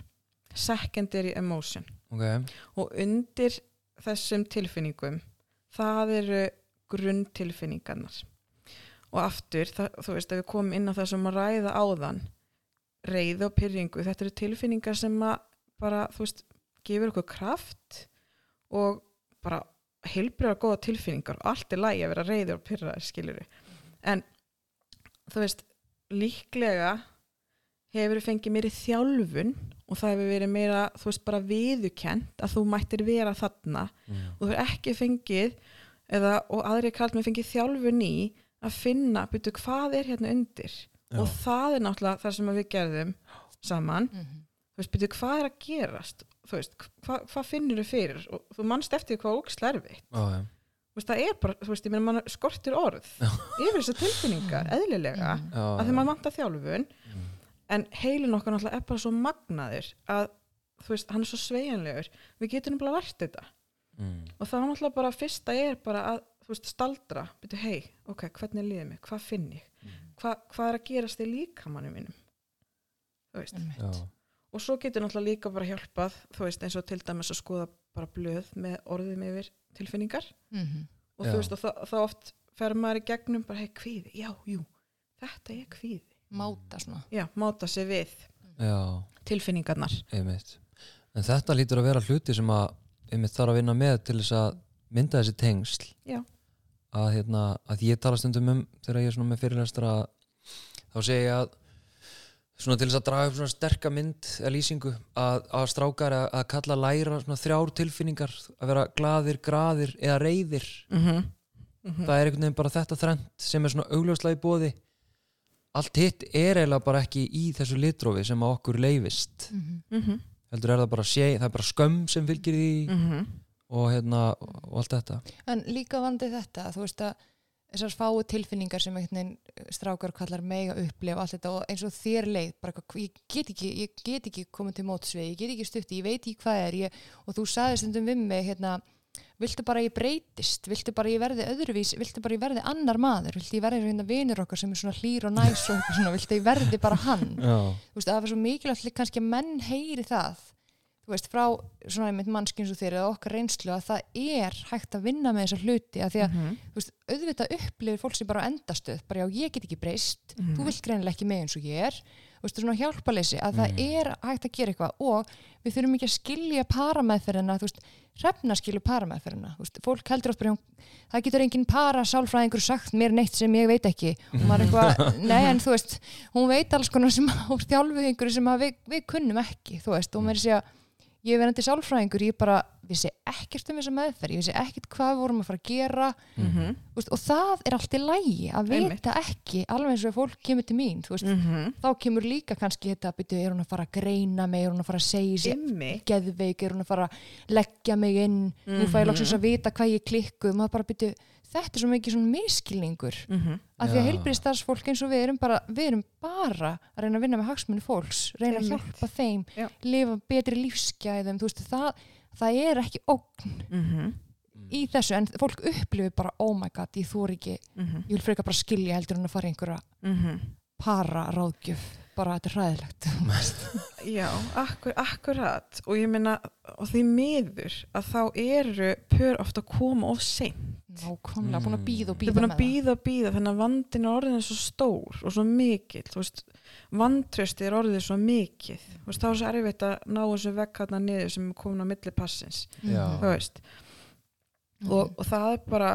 secondary emotion Okay. og undir þessum tilfinningum það eru grunntilfinningarnar og aftur, það, þú veist, ef við komum inn á það sem að ræða áðan reyði og pyrringu, þetta eru tilfinningar sem að bara, þú veist, gefur okkur kraft og bara heilbriða góða tilfinningar og allt er lægi að vera reyði og pyrraðir, skilur en þú veist, líklega hefur fengið meiri þjálfun og það hefur verið meira, þú veist, bara viðukent að þú mættir vera þarna mm. og þú hefur ekki fengið eða, og aðri kallt með fengið þjálfun í að finna, byrju, hvað er hérna undir? Og það er náttúrulega það sem að við gerðum saman, Mhm. þú veist, byrju, hvað er að gerast? Þú veist, hva, hvað finnur þú fyrir? Og þú manst eftir hvað ógslerfi Já, já. þú veist, það er bara, þú veist, ég meina mann skortir orð yfir þessar tilfinningar, eðlilega Mhm. Já, að því maður vantar þjálfun. Mm. en heilin okkar náttúrulega er bara svo magnaður að þú veist, hann er svo sveigjanlegur. Við getum bara vært þetta. Mm. og það er náttúrulega bara fyrsta er bara að þú veist, staldra, byrju hei ok, hvernig er liðið mig, hvað finn ég? Hva, hvað er að gerast í líkamannu mínum? Þú veist. Já. og svo getur náttúrulega líka bara hjálpað þú veist, eins og til dæmis að skoða bara blöð með orðum yfir tilfinningar. Mhm. og Já. þú veist, og það oft fer maður í gegnum bara, hei, kvíði, já, jú þetta er kvíði, máta svona. Já, máta sig við Já, tilfinningarnar. Einmitt. En þetta lítur að vera hluti sem að einmitt þarf að vinna með til þess að mynda þessi tengsl að, hérna, að ég tala stundum um þegar ég er svona með fyrirlestra þá segi ég að svona til þess að draga upp svona sterka mynd eða lýsingu að, að strákar að, að kalla læra svona þrjár tilfinningar að vera glaðir, graðir eða reyðir mm -hmm. það er einhvern veginn bara þetta þrend sem er svona augljóslega í bóði allt hitt er eiginlega bara ekki í þessu litrófi sem að okkur leifist. Mm -hmm. heldur er það bara sé, það er bara skömm sem fylgir því Mhm. Og hérna og allt þetta. En líka vandi þetta, þú veist að þessar fáu tilfinningar sem einhvern veginn strákar kallar mega upplif allt þetta og eins og þér leið, bara ég get ekki ég get ekki komið til mótsvið, ég get ekki stutti ég veit ekki hvað er, ég, og þú sagði stundum við mig, hérna, viltu bara ég breytist, viltu bara ég verði öðruvís viltu bara ég verði annar maður, viltu ég verði hérna vinur okkar sem er svona hlýr og næs og svona, viltu ég verði bara hann? Já, þú veist, að það var svo mikilvægt kannski að menn heyri það veist, frá svona einmitt mannskins og þér eða okkar reynslu að það er hægt að vinna með þessa hluti að því að, Mhm. þú veist, auðvitað upplifir fólk sem bara á endastöð, bara já, ég get ekki breyst Mhm. þú vilt greinilega ekki með eins og ég er þú veist, svona hjálpaleysi, að það er hægt að gera eitthvað og við þurfum ekki að skilja parameðferðina, þú veist, hrefna skilju parameðferðina, þú veist, fólk heldur bara það getur engin para sálfræðingur sagt mér neitt sem ég veit ekki og maður er eitthvað, [LAUGHS] nei en þú veist hún veit alls konar sem á [LAUGHS] þjálfuð einhverju sem við, við kunnum ekki, þú veist og maður sé að ég er verandi sálfræðingur ég bara vissi ekkert um þessa meðferð ég vissi ekkert hvað við vorum að fara að gera Mhm. þú veist, og það er allt í lægi að vita ekki, alveg eins og fólk kemur til mín, veist, Mhm. þá kemur líka kannski þetta að byrja, er hún að fara að greina mig er hún að fara að segja sér geðveik, er hún að fara að leggja mig inn nú fæ ég loksins að vita hvað ég klikku maður bara byrja, þetta er svo mikið svona miskilningur Mhm. af því að Já. heilbriðstarfsfólk eins og við erum bara við erum bara að reyna að vinna með hagsmunni fólks reyna að Einmitt. hjálpa þeim Já. lifa betri lífsgæðum þú veist, það, það er ekki ógn Mhm. í þessu en fólk upplifir bara oh my god, ég þór ekki Mhm. ég vil frekar bara skilja heldur en að fara einhverja Mhm. para ráðgjöf bara þetta er hræðilegt [LAUGHS] Já, akkur, akkurat og ég meina, og því miður að þá eru pör ofta að koma of seint. nákvæmlega, búin að býða og er býða búin með að býða og býða þannig að vandin er orðin svo stór og svo mikill, þú veist, vantrösti er orðið svo mikið, þú veist, þá er svo erfitt að ná þessu vekkarna niður sem er komin á milli passins, það Já. þú veist, og, og það er bara,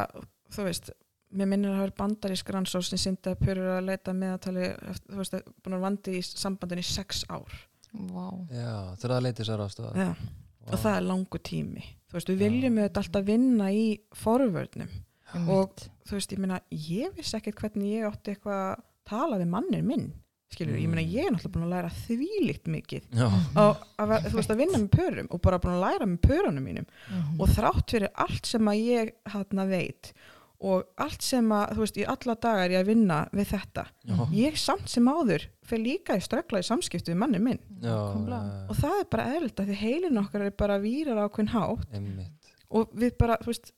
þú veist, mér minnir að það er bandarísk rannsóð sem syndi að pörur að leita meðatali eftir, þú veist, búin að vandi í sambandin í sex ár. Vá. Já, það er að leita sér ástæða Já, og það er langu tími. Þú veist, við viljum auðvitað alltaf vinna í forvörnum. Og þú veist, ég meina, ég vissi ekkert hvernig ég átti eitthvað að tala við mannir minn skilur, ég meina, Mm. ég er náttúrulega búin að læra þvílíkt mikið Já, og að, þú veist, að vinna með pörum og bara búin að læra með pörunum mínum. Mhm. og þrátt fyrir allt sem að ég hann veit og allt sem að, þú veist, í alla daga er ég að vinna við þetta, já, ég samt sem áður fyrir líka í ströggla í samskiptu við manni minn. Já, og það er bara eðlilt að því heilin okkar er bara vírar á hvern hátt. Einmitt. Og við bara, þú veist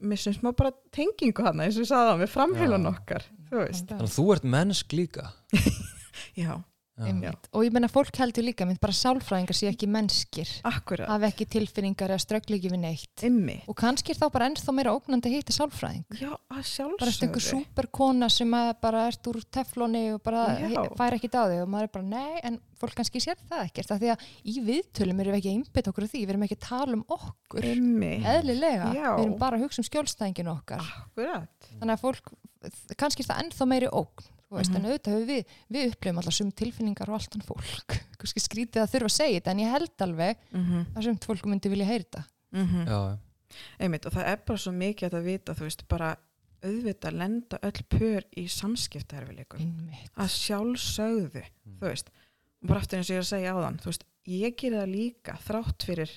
missum smá bara tengingu hann eins og við sagðum með framheilan Já. okkar Þannig að þú ert mennsk líka. [LAUGHS] Já, Já. Og ég menna fólk heldur líka mynd bara sálfræðingar sé ekki mennskir. Akkurat. Hafa ekki tilfinningar eða ströggli ekki við neitt. Immi, og kannski er þá bara ennþá meira ógnandi að hitta sálfræðing. Já, að bara eftir einhver súperkona sem að bara ert úr tefloni og bara fær ekki á þig og maður er bara nei en fólk kannski sér það ekkert af því að í viðtölum erum við ekki að einbytta okkur á því við erum ekki að tala um okkur Immi, eðlilega, Já. við erum bara að hugsa um skjólstæðinginu okkar akkurat þannig að fólk, kannski er það ennþá meiri ógn þú veist, Mhm. en auðvitað höfum við við upplifum alltaf sum tilfinningar og allt hann fólk [LAUGHS] kannski skrítið að þurfa að segja þetta en ég held alveg mm að sumt fólk myndi vilja heyra þetta -hmm. Já, Einmitt, og það er bara svo mikið að vita, þú veist, bara auðvitað lenda öll pör í samskiptaherfileikum. Einmitt. Að sjálfsögðu, Mm. þú veist, bara eftir eins og ég er að segja áðan, þú veist, ég gerir það líka þrátt fyrir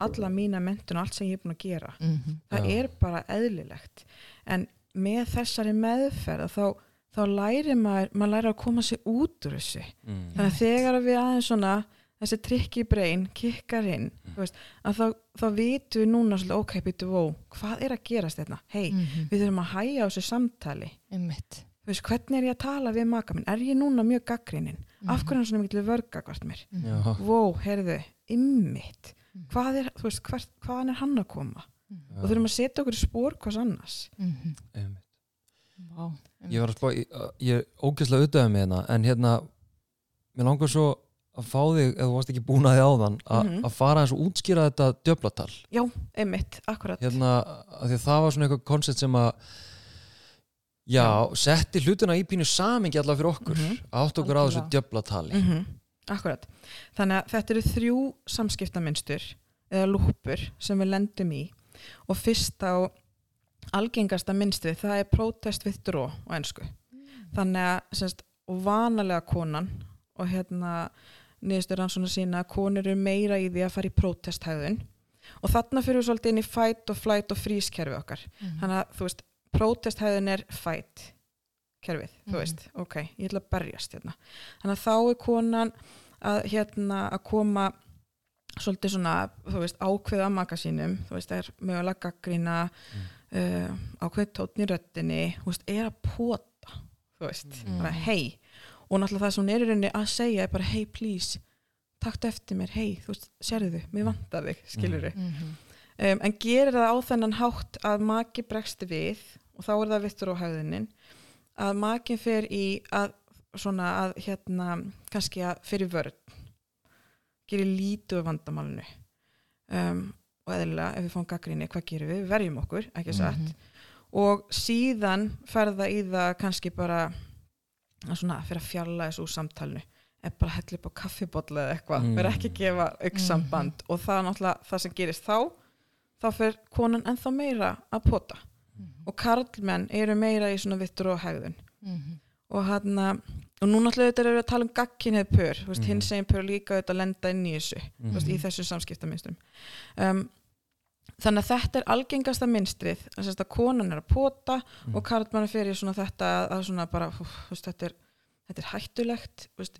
alla mína mentun og allt sem ég er búin að gera. Mhm. Það Já. er bara eðlilegt. En með þessari meðferð þá, þá læri maður, maður læri að koma sér út úr þessu. mm. Þannig að þegar við aðeins svona þessi trikki breyn kikkar inn Mm. veist, að þá, þá vitum við núna svolítið, ok, býtu, ó, hvað er að gerast þetta? Hei, Mhm. við þurfum að hæja á þessu samtali Einmitt. Veist, hvernig er ég að tala við maka minn? Er ég núna mjög gaggrinin? Af Mhm. hverju er hann svona mikil vörga hvort mér? Já, Vó, heyrðu, ymmit Mhm. hvað er, þú veist, hvert, hvaðan er hann að koma? Mhm. Og þurfum að setja okkur í spór hvers annars Mhm. einmitt Vá, Ég var að spá, ég, ég er ógeðslega auðvitað með hérna en hérna, mér langar svo að fá þig, ef þú varst ekki búin að þið áðan að Mhm. að fara eins og útskýra þetta djöflatal Já, ymmit, akkurat hérna, því að það var svona eitthvað koncept sem að já, setti hlutina í pínu samingi allavega fyrir okkur, Mhm. átt okkur á þessu djöflatali mm Akkurat. Þannig að þetta eru þrjú samskiptaminstur eða lúpur sem við lendum í og fyrsta og algengasta minnstrið það er protest withdraw á ennsku. Þannig að semst, vanalega konan og hérna niðurstur hann svona sína að konur eru meira í því að fara í protesthæðun og þarna fyrir við svolítið inn í fight og flight og freeze kerfi okkar. Mhm. Þannig að þú veist, protesthæðun er fight kerfið, þú Mhm. veist, ok, ég ætla að berjast hérna. Þannig að þá er konan að hérna að koma svolítið svona, þú veist, ákveða maka sínum, þú veist, er mögulega gaggrína uh, ákveð tótn í röttinni, þú veist, er að pota, þú veist, Mm. bara hei og náttúrulega það sem hún er í rauninni að segja er bara hei, please, taktu eftir mér hei, þú veist, sérðu, mér vantar þig skilur þig, Mhm. Um, en gerir það á þennan hátt að maki bregst við og þá er það vittur á hæðunin að makin fer í að svona að hérna kannski að fyrir vörn gerir af vandamálinu um, og eðlilega ef við fáum gaggrinni, hvað gerum við? Við verjum okkur, ekki satt Mhm. og síðan ferða í það kannski bara að svona fyrir að fjalla þessu úr samtalinu er bara hella upp á kaffibotla eða eitthvað Mm. verð ekki að gefa auksamband og það er náttúrulega það sem gerist þá þá fer konan ennþá meira að pota Mhm. og karlmenn eru meira í svona vittur og hegðun Mhm. og hann og nú náttúrulega þetta er að tala um gagkinnið pör, veist, Mhm. hins eginn pör líka auðvitað að lenda inn í þessu veist, í þessu samskiptaminstum um, þannig að þetta er algengasta minstrið að, að konan er að pota Mm. og karlmann fyrir svona þetta að, að svona bara, hú, veist, þetta er, þetta er hættulegt veist,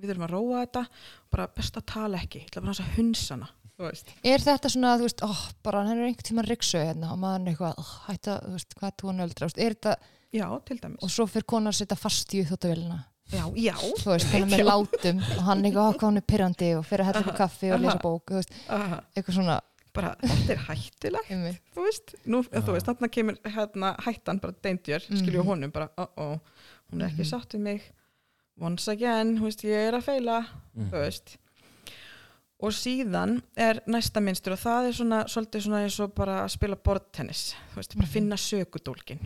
við þurfum að róa þetta bara best að tala ekki, ég ætla bara hans að hunsana þú veist, Er þetta svona að þú veist, oh, bara hann er einhvern tímann riksu hérna og maður er eitthvað, oh, hætta, þú veist, hvað er tónu öldra, er þetta, já, til dæmis. Og svo fyrir konar að setja fast í þóttavélina, já, já, þú veist, þannig með Já. látum og hann eitthvað, hvað hann er pyrrandi og fyrir að hella upp í kaffi og lesa bók, þú veist, Aha, eitthvað svona, bara, þetta er hættulegt einmitt. þú veist, nú, þú veist, þarna kemur hérna, hættan bara danger, skilju Mhm. honum bara, oh, oh, hún er ekki Mhm. sátt við mig. Once again, þú veist, ég er að feila Mm. þú veist og síðan er næsta minnstur og það er svona svolítið svona eins og bara að spila borðtennis þú veist, bara Mhm. finna sökudólkin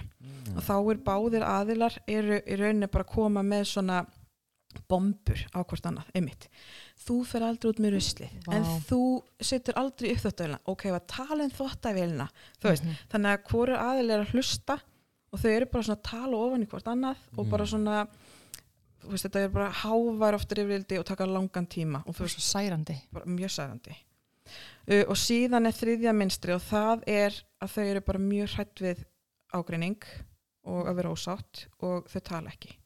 og þá er báðir aðilar eru í rauninni bara að koma með svona bombur á hvort annað, einmitt þú fer aldrei út með ruslið Vá. en þú setur aldrei upp þóttavélina ok, að tala um þóttavélina þú veist, Mhm. þannig að hvoru aðil er að hlusta og þau eru bara svona að tala ofan í hvort annað og bara svona þú veist, þetta er bara hávar ofta yfirildi og taka langan tíma og er veist, svo særandi. bara mjög sæðandi uh, og síðan er þriðja minstri og það er að þau eru bara mjög hrætt við ágreining og að vera ósátt og þau tala ekki.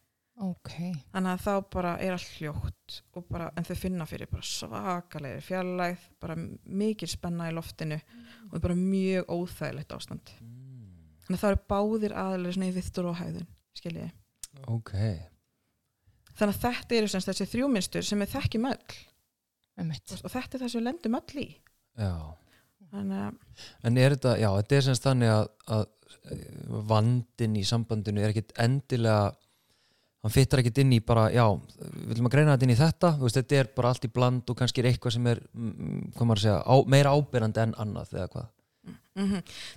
Ok, þannig að þá bara er allt hljótt og bara, en þau finna fyrir bara svakalegir fjarlægð, bara mikil spenna í loftinu og bara mjög óþægilegt ástand. Þannig að það eru báðir aðalega svona í vittur og hæðun skiljiði, ok þannig að þetta eru semst þessi þrjúminstur sem við þekkjum öll. Og þetta er það sem við lendum öll í. Já. en er þetta, já, þetta er semst þannig að, að eh, vandin í sambandinu er ekkit endilega hann fyttar ekkit inn í bara, já við viljum að greina þetta inn í þetta, þú veist, þetta er bara allt í bland og kannski er eitthvað sem er mm, að segja, á, meira ábyrrandi en annað eða hvað? Mm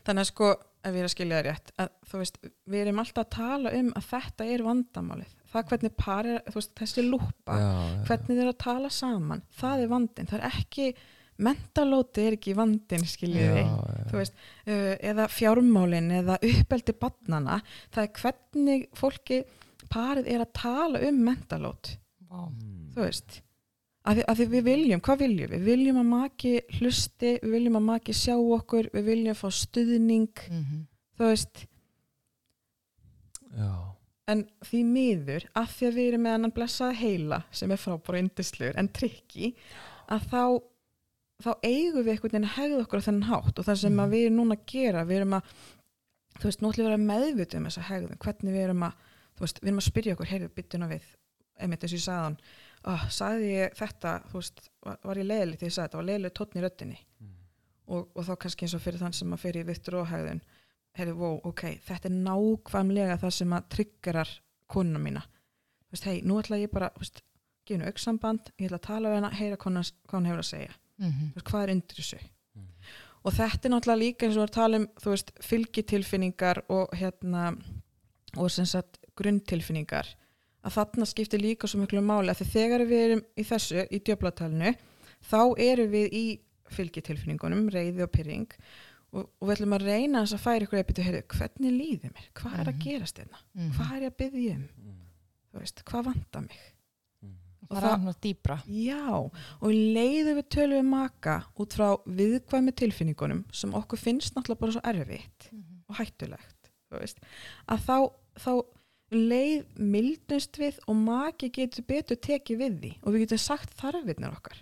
þannig að sko ef ég er að skilja það rétt að, þú veist, við erum alltaf að tala um að þetta er vandamálið það hvernig par er, þú veist, þessi lúpa já, hvernig þeir eru að tala saman það er vandin, það er ekki mentalóti er ekki vandin skiljiði þú veist, uh, eða fjármálin eða uppeldi badnana það er hvernig fólki parið er að tala um mentalót Vá. Mm. þú veist að því, að því við viljum, hvað viljum við? Við viljum að maki hlusti, við viljum að maki sjá okkur, við viljum fá stuðning Mhm. þú veist, já, en því miður að því að við erum með annan blessað heila sem er frábæra indislegur en trikki að þá þá eigum við einhvern veginn að hegða okkur á þennan hátt. Og það sem að við erum núna að gera við erum að, þú veist, að vera meðvitið um þessa hegðum, hvernig við erum að þú veist, við erum að spyrja okkur, heyrðu, byttuna við. Einmitt eins og ég sagði hann oh, sagði ég þetta, þú veist, var, var ég leiðilegt þegar ég sagði þetta, var leiðilegt tónn í röddinni? Og, og þá kannski eins og fyrir þann sem að fyrir í vittur og hegðun heyrðu, wow, ok, þetta er nákvæmlega það sem að tryggarar konuna mína þú veist, hei, nú ætla ég bara þú veist, gefa henni auksamband, ég ætla að tala við hana heyra hvað hún, hvað hún hefur að segja Mhm. þú veist, hvað er undir þessu Mm. og þetta er náttúrulega líka eins og við erum að tala um þú veist, fylgitilfinningar og hérna og sem sagt grunntilfinningar að þarna skiptir líka svo miklu máli að þegar við erum í þessu í djöflatalinu, þá erum við í fylgitilfinningunum, reyði og pyrring og, og við ætlum að reyna þess að færa ykkur að byrja, heyrðu, hvernig líður mér? Hvað er að Mhm. gerast þetta, Mhm. hvað er ég að byggja um? Mm. þú veist, hvað vantar mig? Og það er hann dýbra Já, og leiðu við tölum við maka út frá viðkvæmi tilfinningunum sem okkur finnst náttúrulega bara svo erfitt og hættulegt veist, að þá, þá leið mildnust við og maki getur betur tekið við því og við getum sagt þarfinnar okkar.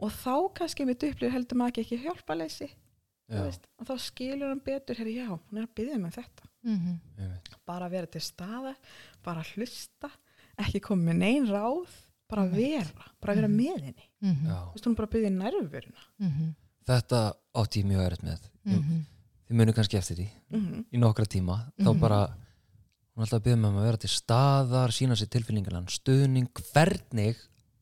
Og þá kannski við duplið heldur maki ekki hjálpaleysi þú já, veist, og þá skilur hann betur herri, já, hún er að byggja með þetta Mhm. einmitt. bara vera til staðar, bara hlusta ekki koma með neinn ráð bara vera, bara vera Mhm. með henni Mhm. já. þú veist, hún bara að byggja nærvöruna Mhm. þetta átti ég mjög erfitt með Mhm. þið munu kannski eftir því mm í nokkra tíma þá bara hún er alltaf að byrja með að vera til staðar sína sér tilfinningarnan, stuðning hvernig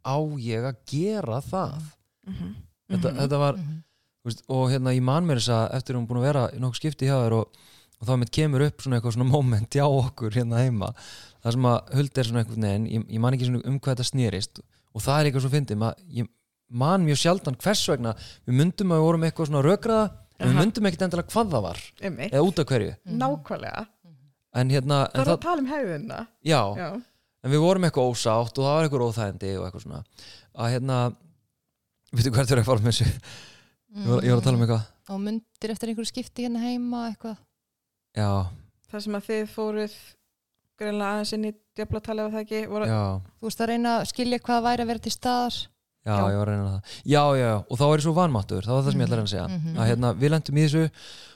á ég að gera það -hmm. þetta, þetta var, Mhm. þú veist, og hérna ég man mér þess að eftir hún búin að vera í nokkuð skipti hjá þér og, og þá mitt kemur upp svona eitthvað svona moment hjá okkur hérna heima það sem að huld er svona einhvern veginn ég, ég man ekki svona um hvað þetta snýrist og það er eitthvað svo fyndið, ma- ég man mjög sjaldan hvers vegna, við myndum að við vorum eitthvað svona rökraða, en við myndum ekkit endilega hvað það var, Einmitt. eða út af hverju. Mhm. nákvæmlega. En hérna, það en er það, að tala um hefðina já, já, en við vorum eitthvað ósátt og það var eitthvað óþægindi og eitthvað svona. Að hérna veitu hvert er að fara með þessu ég var, ég var að tala um eitthvað. Og myndir eftir einhverju skipti hérna heima eitthvað. Já, það sem að þið fóruð greinlega aðeins inn í djöflatalið var það ekki? Voru, já, þú veist að reyna að skilja hvað væri að vera til staðar. Já, Já. ég var að reyna það. Já, já, já, og þá er ég svo vanmáttur það var það sem ég ætla að að segja. Mhm. að hérna, við lendum í þessu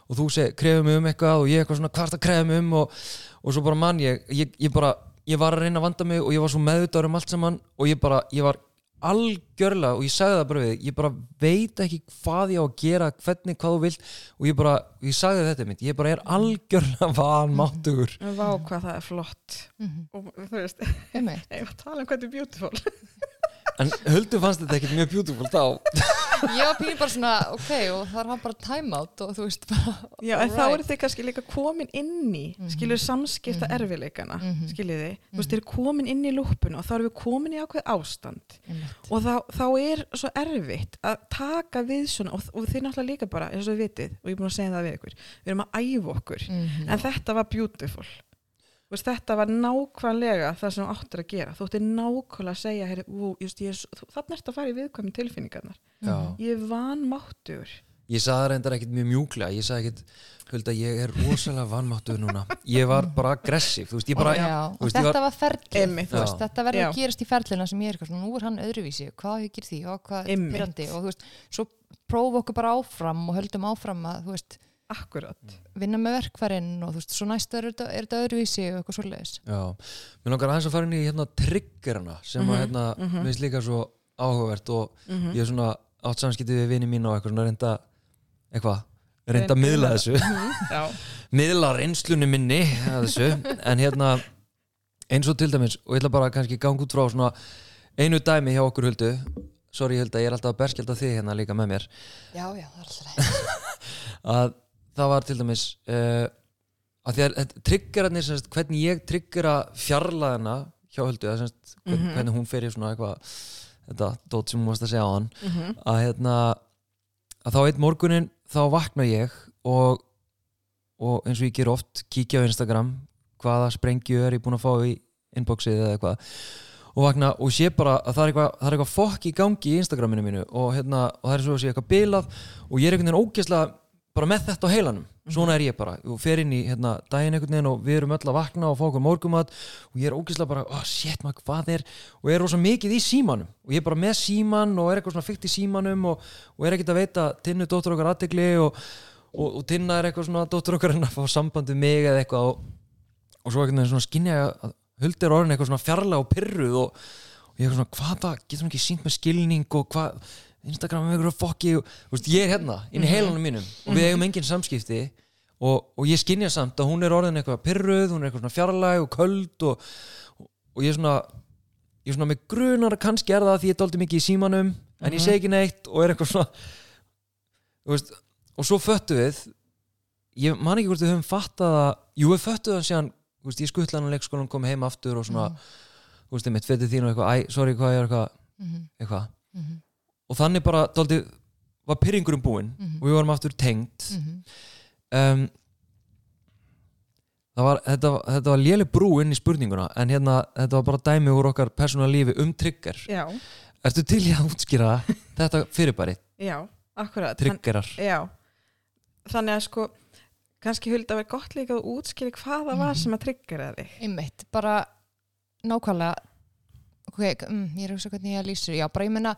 og þú seg, krefum mig um eitthvað og ég eitthvað svona, hvað er það að krefa mig um? Og, og svo bara mann ég, ég, ég bara ég var að reyna að vanda mig og ég var svo meðvitaður um allt saman og ég bara, ég var algjörlega og ég sagði það bara við ég bara veit ekki hvað ég á að gera hvernig, hvað þú vilt og ég bara, ég sagði þetta mitt ég bara er algjörlega vanmáttugur vá hvað það er flott. Mhm. og þú veist, [LAUGHS] ég var að tala um hvað þetta er beautiful. [LAUGHS] En Huldu fannst þetta ekkert mjög beautiful þá. [LAUGHS] Ég var pínu bara svona, ok, og það hann bara time out og þú veist bara, Já, en þá alright. eru þið kannski líka komin inn í, Mhm. skilur samskipta Mhm. erfileikana, Mhm. skilur þið, þú veist, þið eru komin inn í lúppuna og þá erum við komin í ákveð ástand. Og þá, þá er svo erfitt að taka við svona og, og þið náttúrulega líka bara, eins og við vitið, og ég er búin að segja það við ykkur, við erum að æfa okkur, Mhm. en þetta var beautiful. Veist, þetta var nákvæmlega það sem þú áttir að gera þú ættir nákvæmlega að segja heyri, ú, just, ég er þú- þarna ertu að fara í viðkvæmi tilfinningarnar Já. ég er vanmáttur Ég sagði það reyndar ekkit mjög mjúklega Ég sagði ekkit, hölda, ég er rosalega vannmáttuð núna. Ég var bara aggressiv Þú veist, ég bara Já, veist, ég þetta var- var Já. þetta verður að gerast í ferlina sem ég er eitthvað svona, nú er hann öðruvísi, hvað hefur gerð því og hvað er pyrrandi og þú veist, svo prófa okkur bara áfram og höldum áfram að, þú veist, akkurat. vinna með verkfærin og þú veist, svo næsta er þetta, er þetta öðruvísi og eitthvað svoleiðis. Já, mér langar aðeins að fara inn í hérna triggerana sem að Mhm, hérna, mhm. mér finnst líka svo áhugavert og mm ég er svona átt samskiptið við vini mín og eitthvað svona reynda eitthvað, reynda að miðla þessu. [LAUGHS] Já, miðla reynslunni minni að þessu, en hérna eins og til dæmis, og ég ætla bara að kannski ganga út frá svona einu dæmi hjá okkur huldu. Sorry Hulda, ég er alltaf að berskjálta þig hérna líka með mér. Já, já, það er alltaf [LAUGHS] að það var til dæmis uh, að því að þetta- triggerarnir sem sagt, hvernig ég triggera fjarlæðina hjá Huldu eða sem sagt, hvern- Mhm. hvernig hún fer í svona eitthvað þetta dót sem hún varst að segja á hann mm að hérna að þá eitt morgunin þá vakna ég og, og eins og ég ger oft kíkja á Instagram hvaða sprengju er ég búin að fá í inboxið eða eitthvað. Og vakna og sé bara að það er eitthvað, það er eitthvað fokk í gangi í Instagraminu mínu og, hérna, og það er svo að sé eitthvað bilað og ég er einhvern veginn ógeðslega bara með þetta á heilanum svona er ég bara. Og fer inn í hérna, daginn einhvern veginn og við erum öll að vakna og fá okkur morgumat og ég er ógeðslega bara, oh shit maður, hvað er? Og ég er rosa mikið í símanum. Og ég er bara með síman og er eitthvað svona fykt í símanum og, og er ekkert að veita tinnu dóttur okkar aðtegli og, og, og tinna er eitthvað svona dóttur okkar en að fá samband við mig eða eitthvað. Og, svo einhvern veginn svona skinja ég að huldi er orðin eitthvað svona fjarlæg og pyrruð og, ég er svona, hvað það, getur hún ekki sínt með skilning og hvað, Instagram er eitthvað fokki ég er hérna, inn í heilanum mínum og við eigum engin samskipti og, og ég skinja samt að hún er orðin eitthvað pyrruð, hún er eitthvað fjarlæg og köld og, og, ég er svona ég er svona með grunar að kannski er það því ég dóldi mikið í símanum en ég segi ekki neitt og er eitthvað svona veist, og svo föttu við ég man ekki hvort við höfum fattað að jú við föttu það síðan veist, ég skuttla hann á leikskólan kom heim aftur og svona þú veist, ég mitt fetið þín og eitthvað, æ, sorry hvað ég er eitthvað, Mhm, eitthvað. Mhm, og þannig bara dóldi var pyrringurum búinn Mhm. og við varum aftur tengt mhm. um, það var þetta, var- þetta var léleg brú inn í spurninguna en hérna, þetta var bara dæmi úr okkar persónulega lífi um trigger. Já, Ertu til í að útskýra þetta fyrirbæri, já, akkurat. Triggerar. Já, þannig að sko kannski hulda að vera gott líka að útskýri hvað það var Mhm. sem að triggera þig. Einmitt, bara nákvæmlega ok, mm, ég er að hugsa hvernig ég að lýsa já, bara ég menna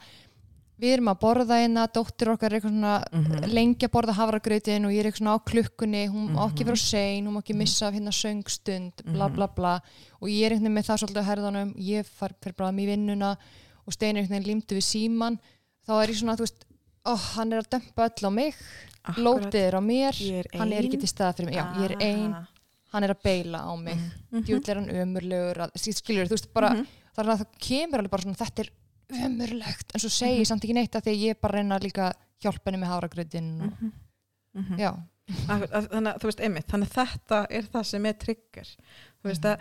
við erum að borða hérna, dóttir okkar er eitthvað svona Mhm. lengi að borða hafragrautin og ég er eitthvað svona á klukkunni hún má ekki Mhm. vera sein, hún má ekki missa af hérna söngstund, bla bla bla og ég er eitthvað með það svolítið á herðanum ég far, fer bara í vinnuna og steinir eitthvað límdu við síman þá er ég svona, þú veist, ó, hann er að dömpa öll á mig, Akkurat. lótið er á mér er hann er ekki til staða fyrir mig, já, ég er Ah. hann er að beila á mig Mhm. djúvill er hann ömurlegur að, skilur, þú veist, bara, Mhm. að það kemur alveg bara svona, þetta er ömurlegt en svo segi Mhm. ég samt ekki neitt að því að ég bara að reyna að líka hjálpa henni með háragröðin og, Mhm. Mhm. já, Akkurat, að- þannig að þú veist einmitt þannig að þetta er það sem er trigger þú veist Mhm. að,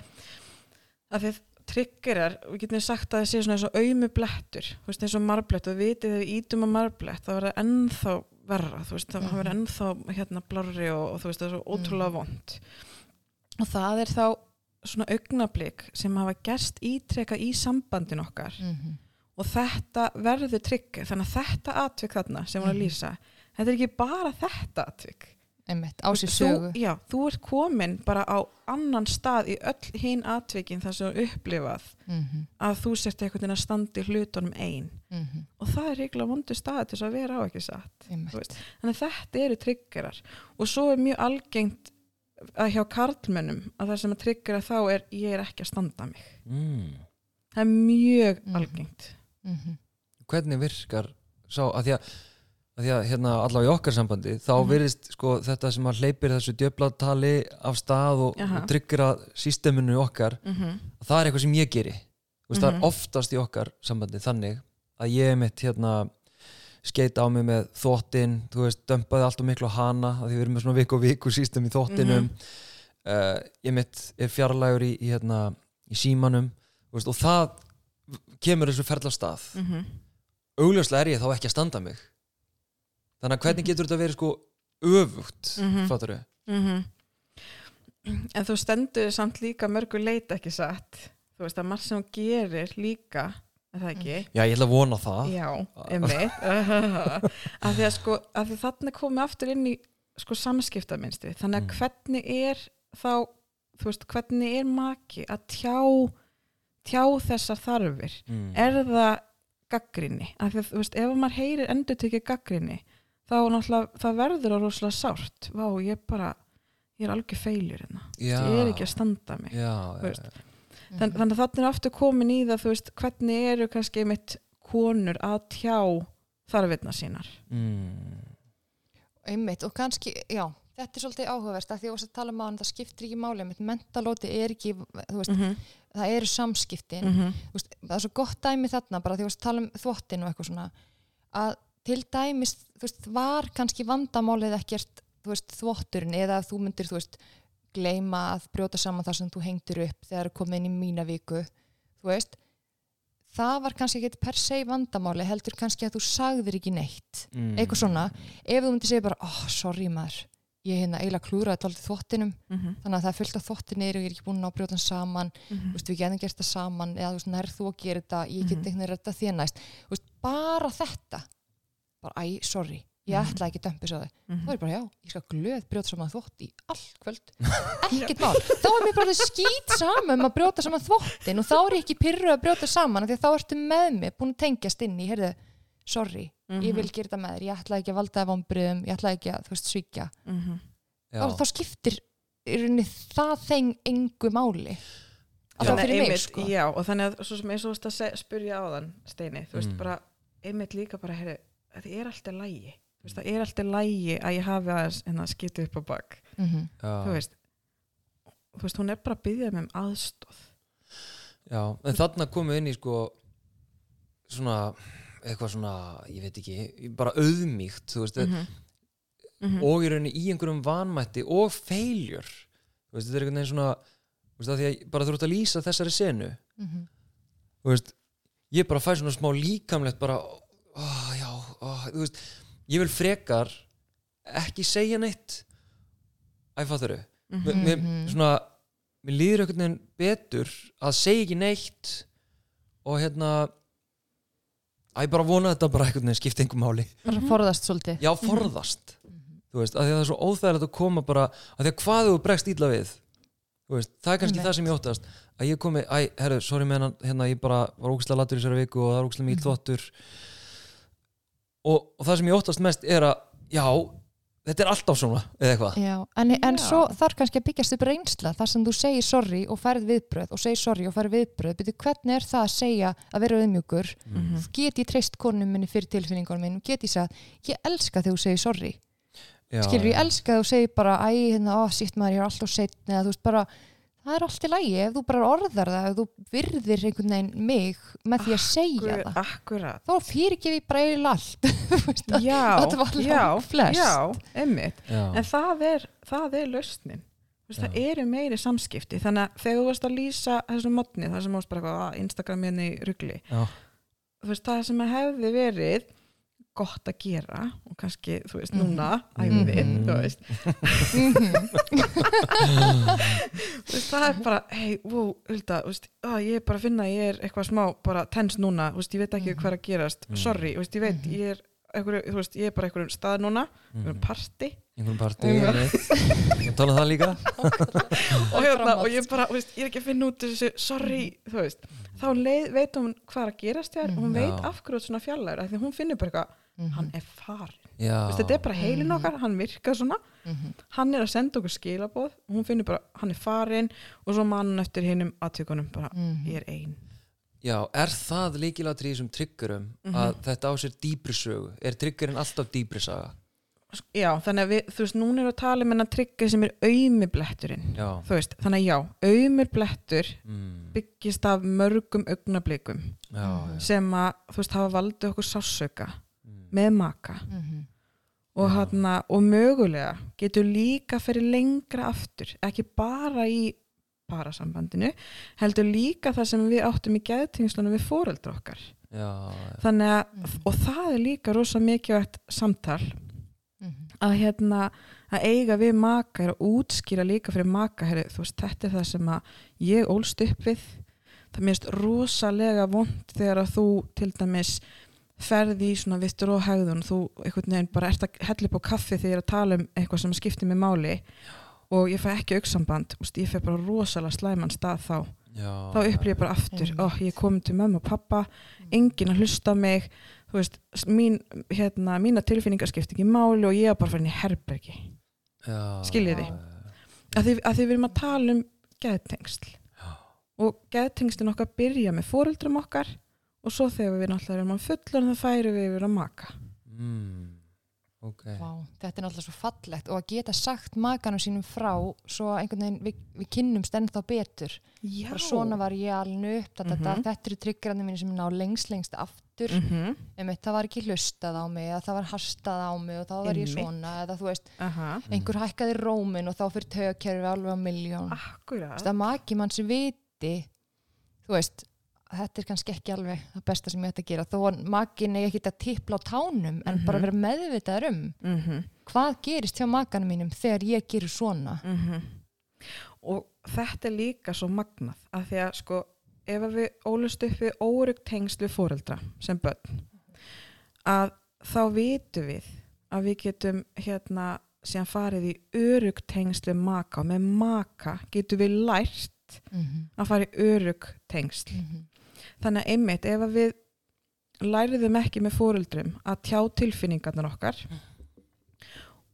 að því triggerar, við getum sagt að það sé svona eins og aumu blettur, þú veist eins og marblett og við vitið þegar við ítum á marblett þá verður það ennþá verra, þú veist það Mhm. verður ennþá hérna blárri og, og þú veist það er svo ótrúlega Mhm. vond og það er þá svona augnablík sem hafa gerst ítrekka í sambandin okkar mm og þetta verður trigger þannig að þetta atvik þarna sem hún er að Mhm. lýsa þetta er ekki bara þetta atvik. Einmitt, á sér þú, sögu. já, þú ert komin bara á annan stað í öll hinn atvikin þar sem þú upplifað. Mm að þú sért einhvern veginn að standa í hlutunum ein. -hmm. og það er reikla vondu stað til þess að vera á ekki satt? Þannig að þetta eru triggerar og svo er mjög algengt að hjá karlmönnum að það sem að triggera þá er ég er ekki að standa mig. Mm. það er mjög Mhm. algengt Mm hvernig virkar sá, að því að, að, því að hérna, allavega í okkar sambandi þá Mhm. virðist sko, þetta sem að hleypir þessu djöflatali af stað og, og tryggra systeminu okkar mm -hmm. það er eitthvað sem ég geri Þú veist, það Mhm. er oftast í okkar sambandi þannig að ég mitt hérna skeita á mig með þvottin þú veist, dömpaði alltaf miklu á hana að því við erum með svona viku og viku sístum í þvottinum uh, ég mitt er fjarlægur í, í, hérna, í símanum veist, og það kemur þessu ferðla stað mm -hmm. augljóslega er ég þá ekki að standa mig þannig að hvernig getur þetta verið sko öfugt, mm Mhm. fattur við Mhm. En þú stendur samt líka mörgu leit ekki satt þú veist að margt sem hún gerir líka er það ekki? já, ég ætla að vona það Já, einmitt [LAUGHS] [LAUGHS] af því að sko, af því þarna komið aftur inn í sko samskiptaminstri þannig að Mm. hvernig er þá þú veist, hvernig er maki að tjá tjá þessar þarfir mm. er það gaggrinni af því að þú veist, ef maður heyrir endur tekið gaggrinni þá náttúrulega það verður á rosalega sárt vá, ég bara, ég er algjör feiljur hérna, ég er ekki að standa mig já, veist. já, Þann, þannig að þarna er aftur komin í það þú veist, hvernig eru kannski mitt konur að tjá þarfirna sínar mm. einmitt og kannski, já þetta er svolítið áhugavert að því að tala um að það skiptir ekki máli, mentalóti er ekki veist, -hmm. það eru samskiptin -hmm. Þú veist, það er svo gott dæmi þarna bara því að tala um þvottin og eitthvað svona að til dæmis veist, var kannski vandamálið ekkert þú veist, þvotturinn eða að þú myndir þú veist, gleyma að brjóta saman það sem þú hengtir upp þegar komið inn í mína viku þú veist það var kannski ekkert per se vandamáli heldur kannski að þú sagðir ekki neitt Mm. eitthvað svona, ef þú myndir segja bara oh, sorry maður, ég hérna eiginlega klúraði tóltið þvottinum, -hmm. þannig að það er fullt af þvottinir og ég er ekki búin að ná að brjóta hann saman þú veist, við getum gert það saman eða veist, nær þú að gera þetta, ég get Mhm. einhvern veginn þetta þér næst, veist, bara þetta bara, æ, sorry ég Mhm. ætla ekki að dömpi svo þau Mhm. þá er ég bara, já, ég skal glöð brjóta saman þvott í allt kvöld, [LAUGHS] ekkert mál þá er mér bara skýt saman að brjóta saman þvottin og þá er ég ekki pyrru að brjóta saman að þá ertu með mig, búin að tengjast inn í heyrðu, sorry, ég vil gera þetta með þér. Ég ætla ekki að valda það vombriðum, ég ætla ekki að, þú veist, svíkja. -hmm. já. þá, þá skiptir það þeim engu máli. Að það fyrir mig sko. já, og þannig að svo sem eins og þú veist að spyrja á þann Steini, þú veist Mm. bara einmitt líka bara, heyri, það er alltaf lægi þú veist, það er alltaf lægi að ég hafi aðeins en að skita upp á bak. Mhm. Þú veist þú veist, hún er bara að byggja mig um aðstóð Já, en þarna komum við inn í sko svona eitthvað svona, ég veit ekki bara auðmíkt, þú veist -hmm. -hmm. og í rauninni í einhverjum vanmætti og feiljur þetta er einhvern veginn svona þú veist, að því að bara þú ert að lýsa þessari senu Mhm. þú veist, ég bara fæ svona smá líkamlegt bara, ó, já veist, ég vil frekar ekki segja neitt æ, fattur þau Mhm. mér, Mhm. svona, mér líður einhvern veginn betur að segja ekki neitt og hérna að ég bara vona að þetta bara einhvern veginn skipti einhver máli. Bara forðast svolítið. Já, forðast. Þú veist, að því að það er svo óþægilegt að koma bara að því að hvað þú bregst ítla við þú veist, það er kannski Einmitt. það sem ég óttast. Að ég komi, æ, herru, sorry með hann hérna, ég bara var ógæslega latur í þessari viku og það er ógæslega mýl Mhm. þvottur. Og, og það sem ég óttast mest er að já, þetta er alltaf svona eða eitthvað? Já, en, en Já. svo þarf kannski að byggjast upp reynsla þar sem þú segir sorry og færð viðbröð og segir sorry og færð viðbröð Byrju, hvernig er það að segja að vera auðmjúkur? Mhm. get ég treyst konum minni fyrir tilfinningunum minn get ég sagt, ég elska þegar þú segir sorry. Já, skilur, ég elska þegar þú segir bara æ, hérna, ó, sítt maður, ég er alltaf setn eða þú veist bara, það er allt í lægi ef þú bara orðar það, ef þú virðir einhvern veginn mig með því að segja það. akkurat. Þá fyrirgef ég bara eiginlega allt. [LAUGHS] Þú veist, að- já, þetta var já, já, einmitt. Já. en það er, það er lausnin. Þú veist, það eru meiri samskipti. Þannig að þegar þú varst að lýsa þessum modni það sem bara eitthvað að Instagram hérna í ruggli Já. þú veist, það sem hefði verið gott að gera og kannski, þú veist, núna æfum við, Mhm. þú veist Mhm. Þú veist, það er bara, hei, wow, Hulda, þú veist, á, ég er bara að finna, ég er eitthvað smá bara tens núna, þú veist, ég veit ekki hvað er að gerast Mhm. sorry, þú veist, ég veit, Mhm. ég er einhverju, þú veist, ég er bara einhverjum stað núna einhverjum Mhm. party einhvern partí Já. og tala um það líka [LAUGHS] og hérna, og ég bara, þú veist, ég er ekki að finna út þessu, sorry, þú veist þá leið, veit hún hvað er að gerast þér og hún Mhm. veit af hverju ert svona fjallægur af því hún finnur bara eitthvað, Mhm. hann er farin veist, þetta er bara heilin Mhm. okkar, hann virkar svona Mhm. hann er að senda okkur skilaboð hún finnur bara, hann er farin og svo mann eftir hinnum aðtökunum bara, Mhm. ég er ein já, er það líkilatri í þessum triggerum Mhm. að þetta á sér dýbri sögu er triggerinn alltaf dýbri saga já, þannig að við, þú veist, núna er að tala um hennar tryggja sem er auðmi bletturinn já, þú veist, þannig að já, auðmur blettur mm, byggist af mörgum augnablikum sem að, þú veist, hafa valdið okkur sásauka Mm. Með maka Mhm. og, Já. hana, og mögulega getur líka fyrir lengra aftur ekki bara í parasambandinu heldur líka það sem við áttum í geðtingslunum við foreldra okkar já, þannig að, Mhm. og það er líka rosa mikilvægt samtal Mhm. að hérna að eiga við maka er að útskýra líka fyrir maka herri, þú veist, þetta er það sem að ég ólst upp við það minnst rosalega vond þegar að þú til dæmis ferði í svona vittur og hegðun þú einhvern veginn bara ert að hella upp á kaffi þegar ég er að tala um eitthvað sem skiptir mig máli og ég fæ ekki auksamband ég fæ bara rosalega slæman stað þá. Já, þá upplýð ég bara aftur, ó, ég er komin til mömmu og pappa, enginn að hlusta á mig. Þú veist, mín, hérna, mína tilfinningar skipti ekki máli og ég er bara farin í herbergi. Já, skiljið því, að því við erum að tala um geðtengsl. Og geðtengslinn okkar byrja með foreldrum okkar og svo þegar við náttúrulega erum að fullur þá færum við yfir að maka. Mm, ok. Vá, þetta er náttúrulega svo fallegt. Og að geta sagt makanum sínum frá svo einhvern veginn við, við kynnumst ennþá betur. Já, bara svona var ég alveg upp þetta, Mhm. þetta eru tryggrandi mínu sem ná lengst lengst aftur. Mm. mm einmitt, það var ekki hlustað á mig það var hastað á mig og þá var ég svona eða þú veist, Aha, einhver hækkaði rómin og þá fyrir tögkerfi alveg á miljón akkurat. Það maki mann sem viti þú veist, þetta er kannski ekki alveg það besta sem ég ætti að gera. Þó makin er ekki að tipla á tánum en Mhm. bara vera meðvitaður um mm hvað gerist hjá makanum mínum þegar ég gerir svona. Og þetta er líka svo magnað að því að sko ef við ólust upp við órygg tengsl við foreldra sem börn að þá vitum við að við getum hérna síðan farið í örygg tengsl við maka og með maka getum við lært mm -hmm. að fara í örygg tengsl þannig að einmitt ef að við læriðum ekki með foreldrum að tjá tilfinningarnar okkar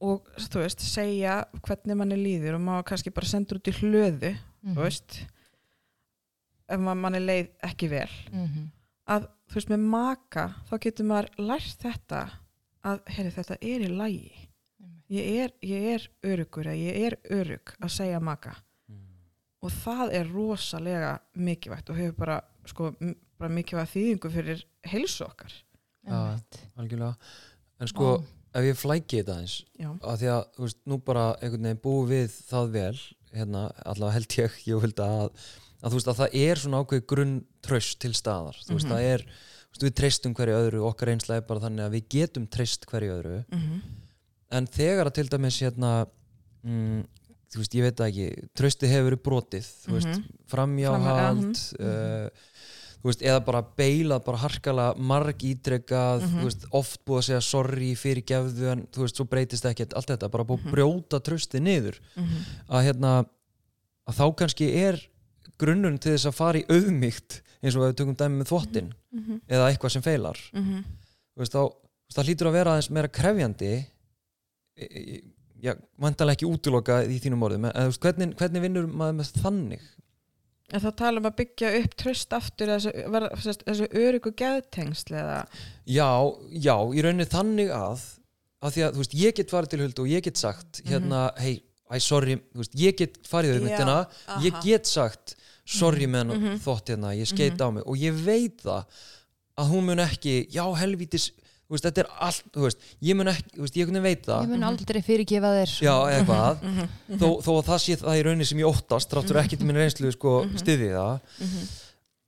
og þú veist segja hvernig manni líður og maður kannski bara sendur út í hlöðu Mhm. þú veist ef ma- manni leið ekki vel. Mhm. að þú veist með maka þá getur maður lært þetta að heyri, þetta er í lægi ég er, ég er örugur eða ég er örug að segja maka. Og það er rosalega mikilvægt og hefur bara, sko, bara mikilvægt þýðingu fyrir heilsu okkar. Já. algjörlega. En sko, ef ég flæki þetta eins já, að því að, þú veist, nú bara einhvern veginn búið við það vel hérna, allavega held ég, [LAUGHS] ég held að að þú veist, að það er svona ákveð grunn tröst til staðar, þú veist, Mhm. það er þú veist, við treystum hverju öðru, okkar einslega er bara þannig að við getum treyst hverju öðru. Mm en þegar að til dæmis hérna mm, þú veist, ég veit ekki trösti hefur verið brotið, þú veist Mhm. framjáhald Framhjá- uh, þú veist, eða bara beilað bara harkala marg ítrekkað Mhm. þú veist, oft búið að segja sorry fyrir gefðu en þú veist, svo breytist ekkert allt þetta, bara búið að brjóta trösti niður. Að hérna að þá kannski er grunnurinn til þess að fara í auðmygt eins og ef við tökum dæmi með þvottin eða eitthvað sem feilar. Þú veist, þá, það hlýtur að vera aðeins meira krefjandi e- e- já, vantalega ekki útiloka í þínum orðum, veist, hvernig, hvernig vinnur maður með þannig? en þá tala um að byggja upp tröst aftur þessu, þessu, þessu örugu geðtengsl eða? Já, já, í rauninni þannig að að því að, þú veist, ég get farið til huld og ég get sagt, hérna, hei, æ, sorry veist, ég get farið í auðmyndina ég get sagt, sorry hennar Mhm. þótt hérna, ég skeit á mig. Og ég veit það að hún mun ekki já, helvítis, veist, þetta er allt þú veist, ég mun ekki, þú veist, ég kunni veit það. Ég mun aldrei fyrirgefa þér. Já, eða hvað Mhm. þó, þó að það sé það í rauninni sem ég óttast þráttur ekki til minn reynslu sko, styði það.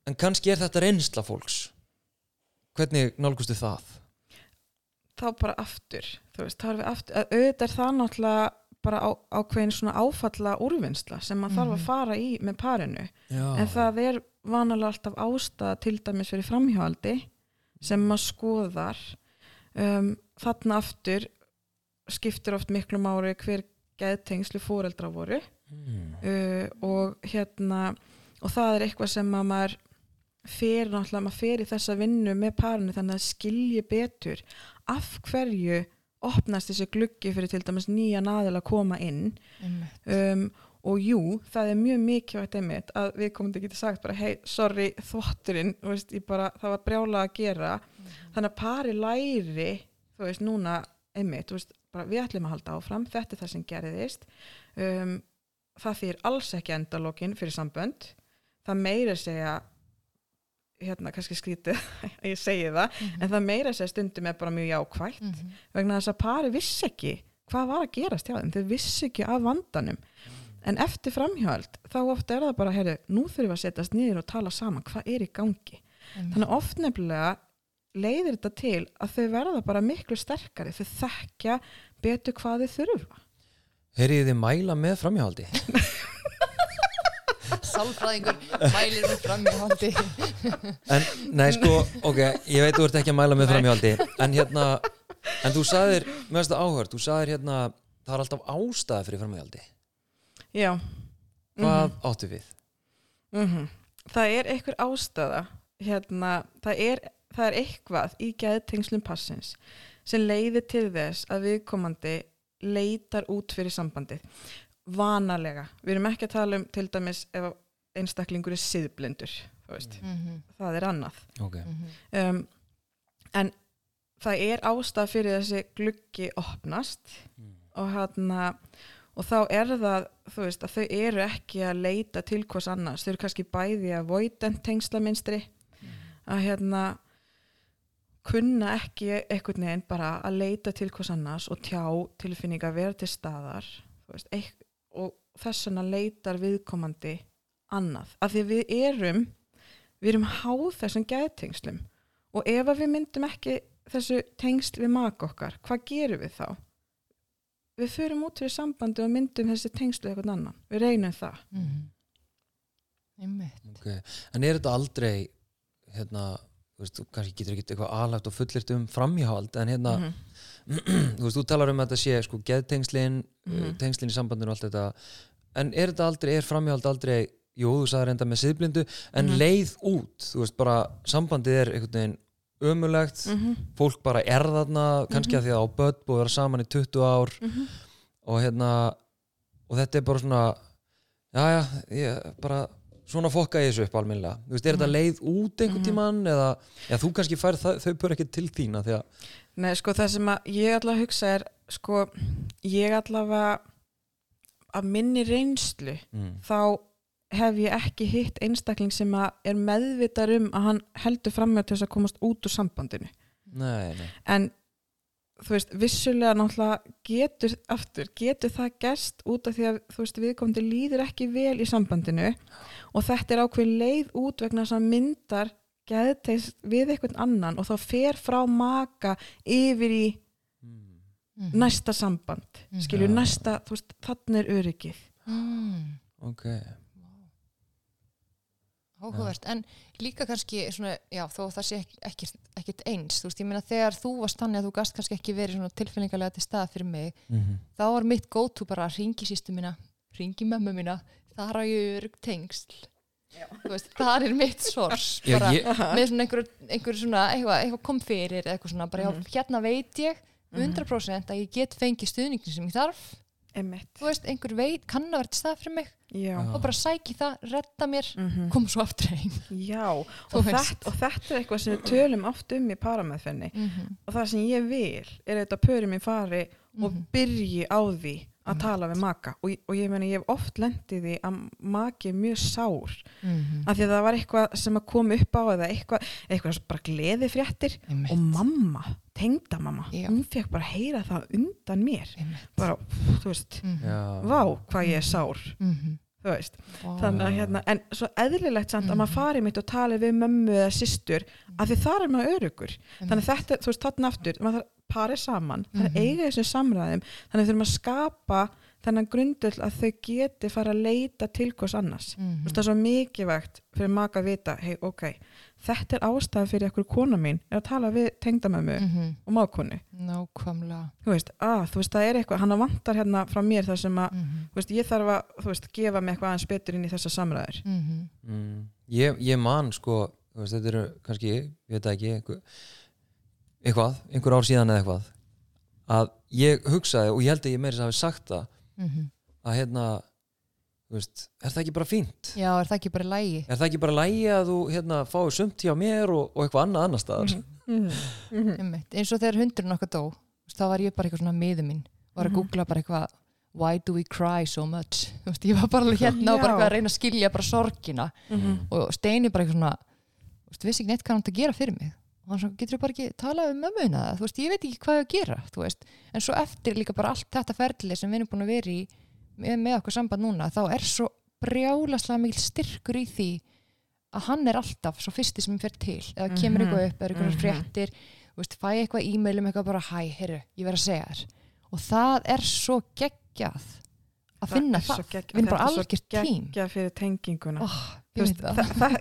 En kannski er þetta reynsla fólks. Hvernig nálgustu það? þá bara aftur þú veist, þá erum við aftur, að auðvitað er það náttúrulega bara á, ákveðin svona áfalla úrvinnsla sem maður þarf að fara í með parinu. Já, en það er vanalega alltaf ástæða til dæmis fyrir framhjáldi sem maður skoðar um, þarna aftur skiptir oft miklu mári hver geðtengslu fóreldra voru. Mm. uh, og hérna og það er eitthvað sem að maður fer náttúrulega, maður fer í þessa vinnu með parinu þannig að skilji betur af hverju opnast þessi gluggi fyrir til dæmis nýja naðil að koma inn. Um, og jú, það er mjög mikilvægt einmitt að við komum til að geta sagt bara hei, sorry, þvotturinn veist, bara, það var brjála að gera. Þannig að pari læri þú veist, núna einmitt veist, bara, við ætlum að halda áfram, þetta er það sem gerðist. Um, það þýr alls ekki endalókin fyrir sambönd. Það meira segja hérna kannski skrítið [LAUGHS] að ég segi það en það meira sér stundum er bara mjög jákvætt Mhm. vegna þess að pari vissi ekki hvað var að gerast hjá þeim, þau vissi ekki af vandanum en eftir framhjáld þá oft er það bara, heyrðu, nú þurfum við að setjast niður og tala saman, hvað er í gangi? Einmitt. þannig oft nefnilega leiðir þetta til að þau verða bara miklu sterkari, þau þekkja betur hvað þau þurfa. Heyrið þið mæla með framhjáhaldi? [LAUGHS] Sálfræðingur mælir mig fram í haldi [LAUGHS] En, nei sko, ok, ég veit þú ert ekki að mæla með framhjáhaldi En hérna, en þú finnst það áhört Þú sagðir hérna, það er alltaf ástæða fyrir framhjáhaldi Já. Hvað áttu við? Mhm. Það er einhver ástæða hérna, það er, það er eitthvað í geðtengslum passins sem leiðir til þess að viðkomandi leitar út fyrir sambandið. Vanalega, við erum ekki að tala um til dæmis ef einstaklingur er siðblindur, þú veist, Mhm, það er annað. Ok, mhm, um, en það er ástæða fyrir þessi gluggi opnast og hérna og þá er það, þú veist, að þau eru ekki að leita til hvers annars. Þau eru kannski bæði að voident tengslamynstri að hérna kunna ekki einhvern veginn bara að leita til hvers annars og tjá tilfinninga vera til staðar veist, og þess vegna leitar viðkomandi annað, af því við erum við erum háð þessum gæðtengslum og ef við myndum ekki þessu tengsl við maka okkar, hvað gerum við þá? Við förum út fyrir sambandi og myndum þessi tengsl við eitthvað annan. Við reynum það. mhm. Einmitt. ok En er þetta aldrei, hérna Þú veist, þú kannski getur ekki eitthvað alhægt og fullirt um framhjáhald En hérna, Mhm. [CLEARS THROAT] þú veist, þú talar um að þetta sé sko geðtengslin, Mhm. tengslin í sambandinu og allt þetta En er þetta aldrei, er framhjáhald aldrei Jú, þú sagði reynda með siðblindu En Mhm. leið út, þú veist, bara Sambandið er einhvern veginn ömulegt Mhm. fólk bara er þarna kannski að því að á börn búið að vera saman í 20 ár Mhm. og hérna og þetta er bara svona já já, ég bara svona fokka ég þessu upp alminlega þú veist, er þetta leið út einhvern Mhm. tímann eða, eða þú kannski fær þau pör ekki til þína að Nei, sko það sem ég allavega hugsa er, sko, ég allavega að minni reynslu mm, þá hef ég ekki hitt einstakling sem að er meðvitar um að hann heldur fram með til þess að komast út úr sambandinu. nei, nei, En þú veist, vissulega náttúrulega getur, aftur, getur það gerst út af því að þú veist, viðkomandi líður ekki vel í sambandinu og þetta er ákveð leið út vegna þess að myndar geðteist við einhvern annan og þá fer frá maka yfir í mm, næsta samband, Mhm. skilju, Já. næsta, þú veist, þannig er öryggið. Mm. ok Áhugavert, en líka kannski svona, já, þó það sé ekkert eins, þú veist, ég meina þegar þú varst þannig að þú gast kannski ekki verið svona tilfinningarlega til stað fyrir mig, mm þá var mitt go-to bara að ringi sýstu mína, ringi mömmu mína, þar á ég örug tengsl, þú veist, það er mitt sors, Já, bara ég- með svona einhver, einhver svona, eitthvað, eitthvað kom fyrir, eða eitthvað svona, bara já, Mhm. hérna veit ég 100% að ég get fengið stuðningin sem ég þarf, Emmett. þú veist, einhver veit, kann að vera til stað fyrir mig, Já. Og bara sæki það, retta mér, Mm kom svo aftur heim. Já, [LAUGHS] og þetta, og þetta er eitthvað sem við tölum oft um í parameðfenni Mm -hmm. og það sem ég vil er þetta pörum í fari og Mhm. byrji á því að tala við maka og, og ég meni ég hef oft lendið því að maki er mjög sár af því að það var eitthvað sem að kom upp á eða eitthvað, eitthvað sem bara gleði fréttir Einmitt. og mamma, tengdamamma Já. hún fekk bara heyra það undan mér Einmitt. bara, þú veist, Mhm. já, vá hvað ég er sár Mhm. þú veist, Vá. þannig að hérna en svo eðlilegt samt að Mhm. maður fari mitt og tali við mömmu eða systur af því þar er maður örugur þannig að þetta, þú veist, þarna aftur maður þarf parið saman, það er Mhm. eiga þessum samræðum þannig að þurfum að skapa þennan grundull að þau geti fara að leita til hvers annars. Þú veist, það er svo mikilvægt fyrir maka að vita hei, ok, þetta er ástæða fyrir ekkur kona mín er að tala við tengdamömmu Mhm. og mákonu Nákvæmlega þú veist, að, þú veist, það er eitthvað hann vantar hérna frá mér þar sem að Mhm. þú veist, ég þarf að, þú veist, gefa mig eitthvað aðeins betur inn í þessa samræður Mhm. mm, ég, ég man sko þú veist, þetta eru kannski, ég veit það ekki einhver, eitthvað, einhver ár síðan eða eitthvað að ég hugsaði og ég held að ég meiri að hafi sagt það Mhm. að hérna veist, er það ekki bara fínt? Já, er það ekki bara lægi? Er það ekki bara lægi að þú hérna, fáið sumt hjá mér og, og eitthvað annað annar staðar? Mhm. Einmitt. eins og þegar hundurinn okkar dó þá var ég bara eitthvað svona miður mín var að Mhm. googla bara eitthvað why do we cry so much veist, ég var bara hérna og bara Já. að reyna að skilja bara sorgina Mhm. og Steini bara eitthvað svona veist, vissi ekki neitt hvað hann átti að gera fyrir mig og hann svo getur bara ekki talað um mömmuna þú veist, ég veit ekki hvað ég að gera þú veist, en svo eftir líka bara allt þetta ferli sem við erum búin að vera í með, með okkur samband núna, þá er svo brjálaslega mikil styrkur í því að hann er alltaf svo fyrsti sem fer til, eða kemur eitthvað upp eða eitthvað mhm. fréttir, þú veist, fæ eitthvað e-mail um eitthvað bara, hæ, heyrðu, ég verð að segja þér. Og það er svo geggjað að finna það, gegg- við erum bara algjört tím veist, það, það, það,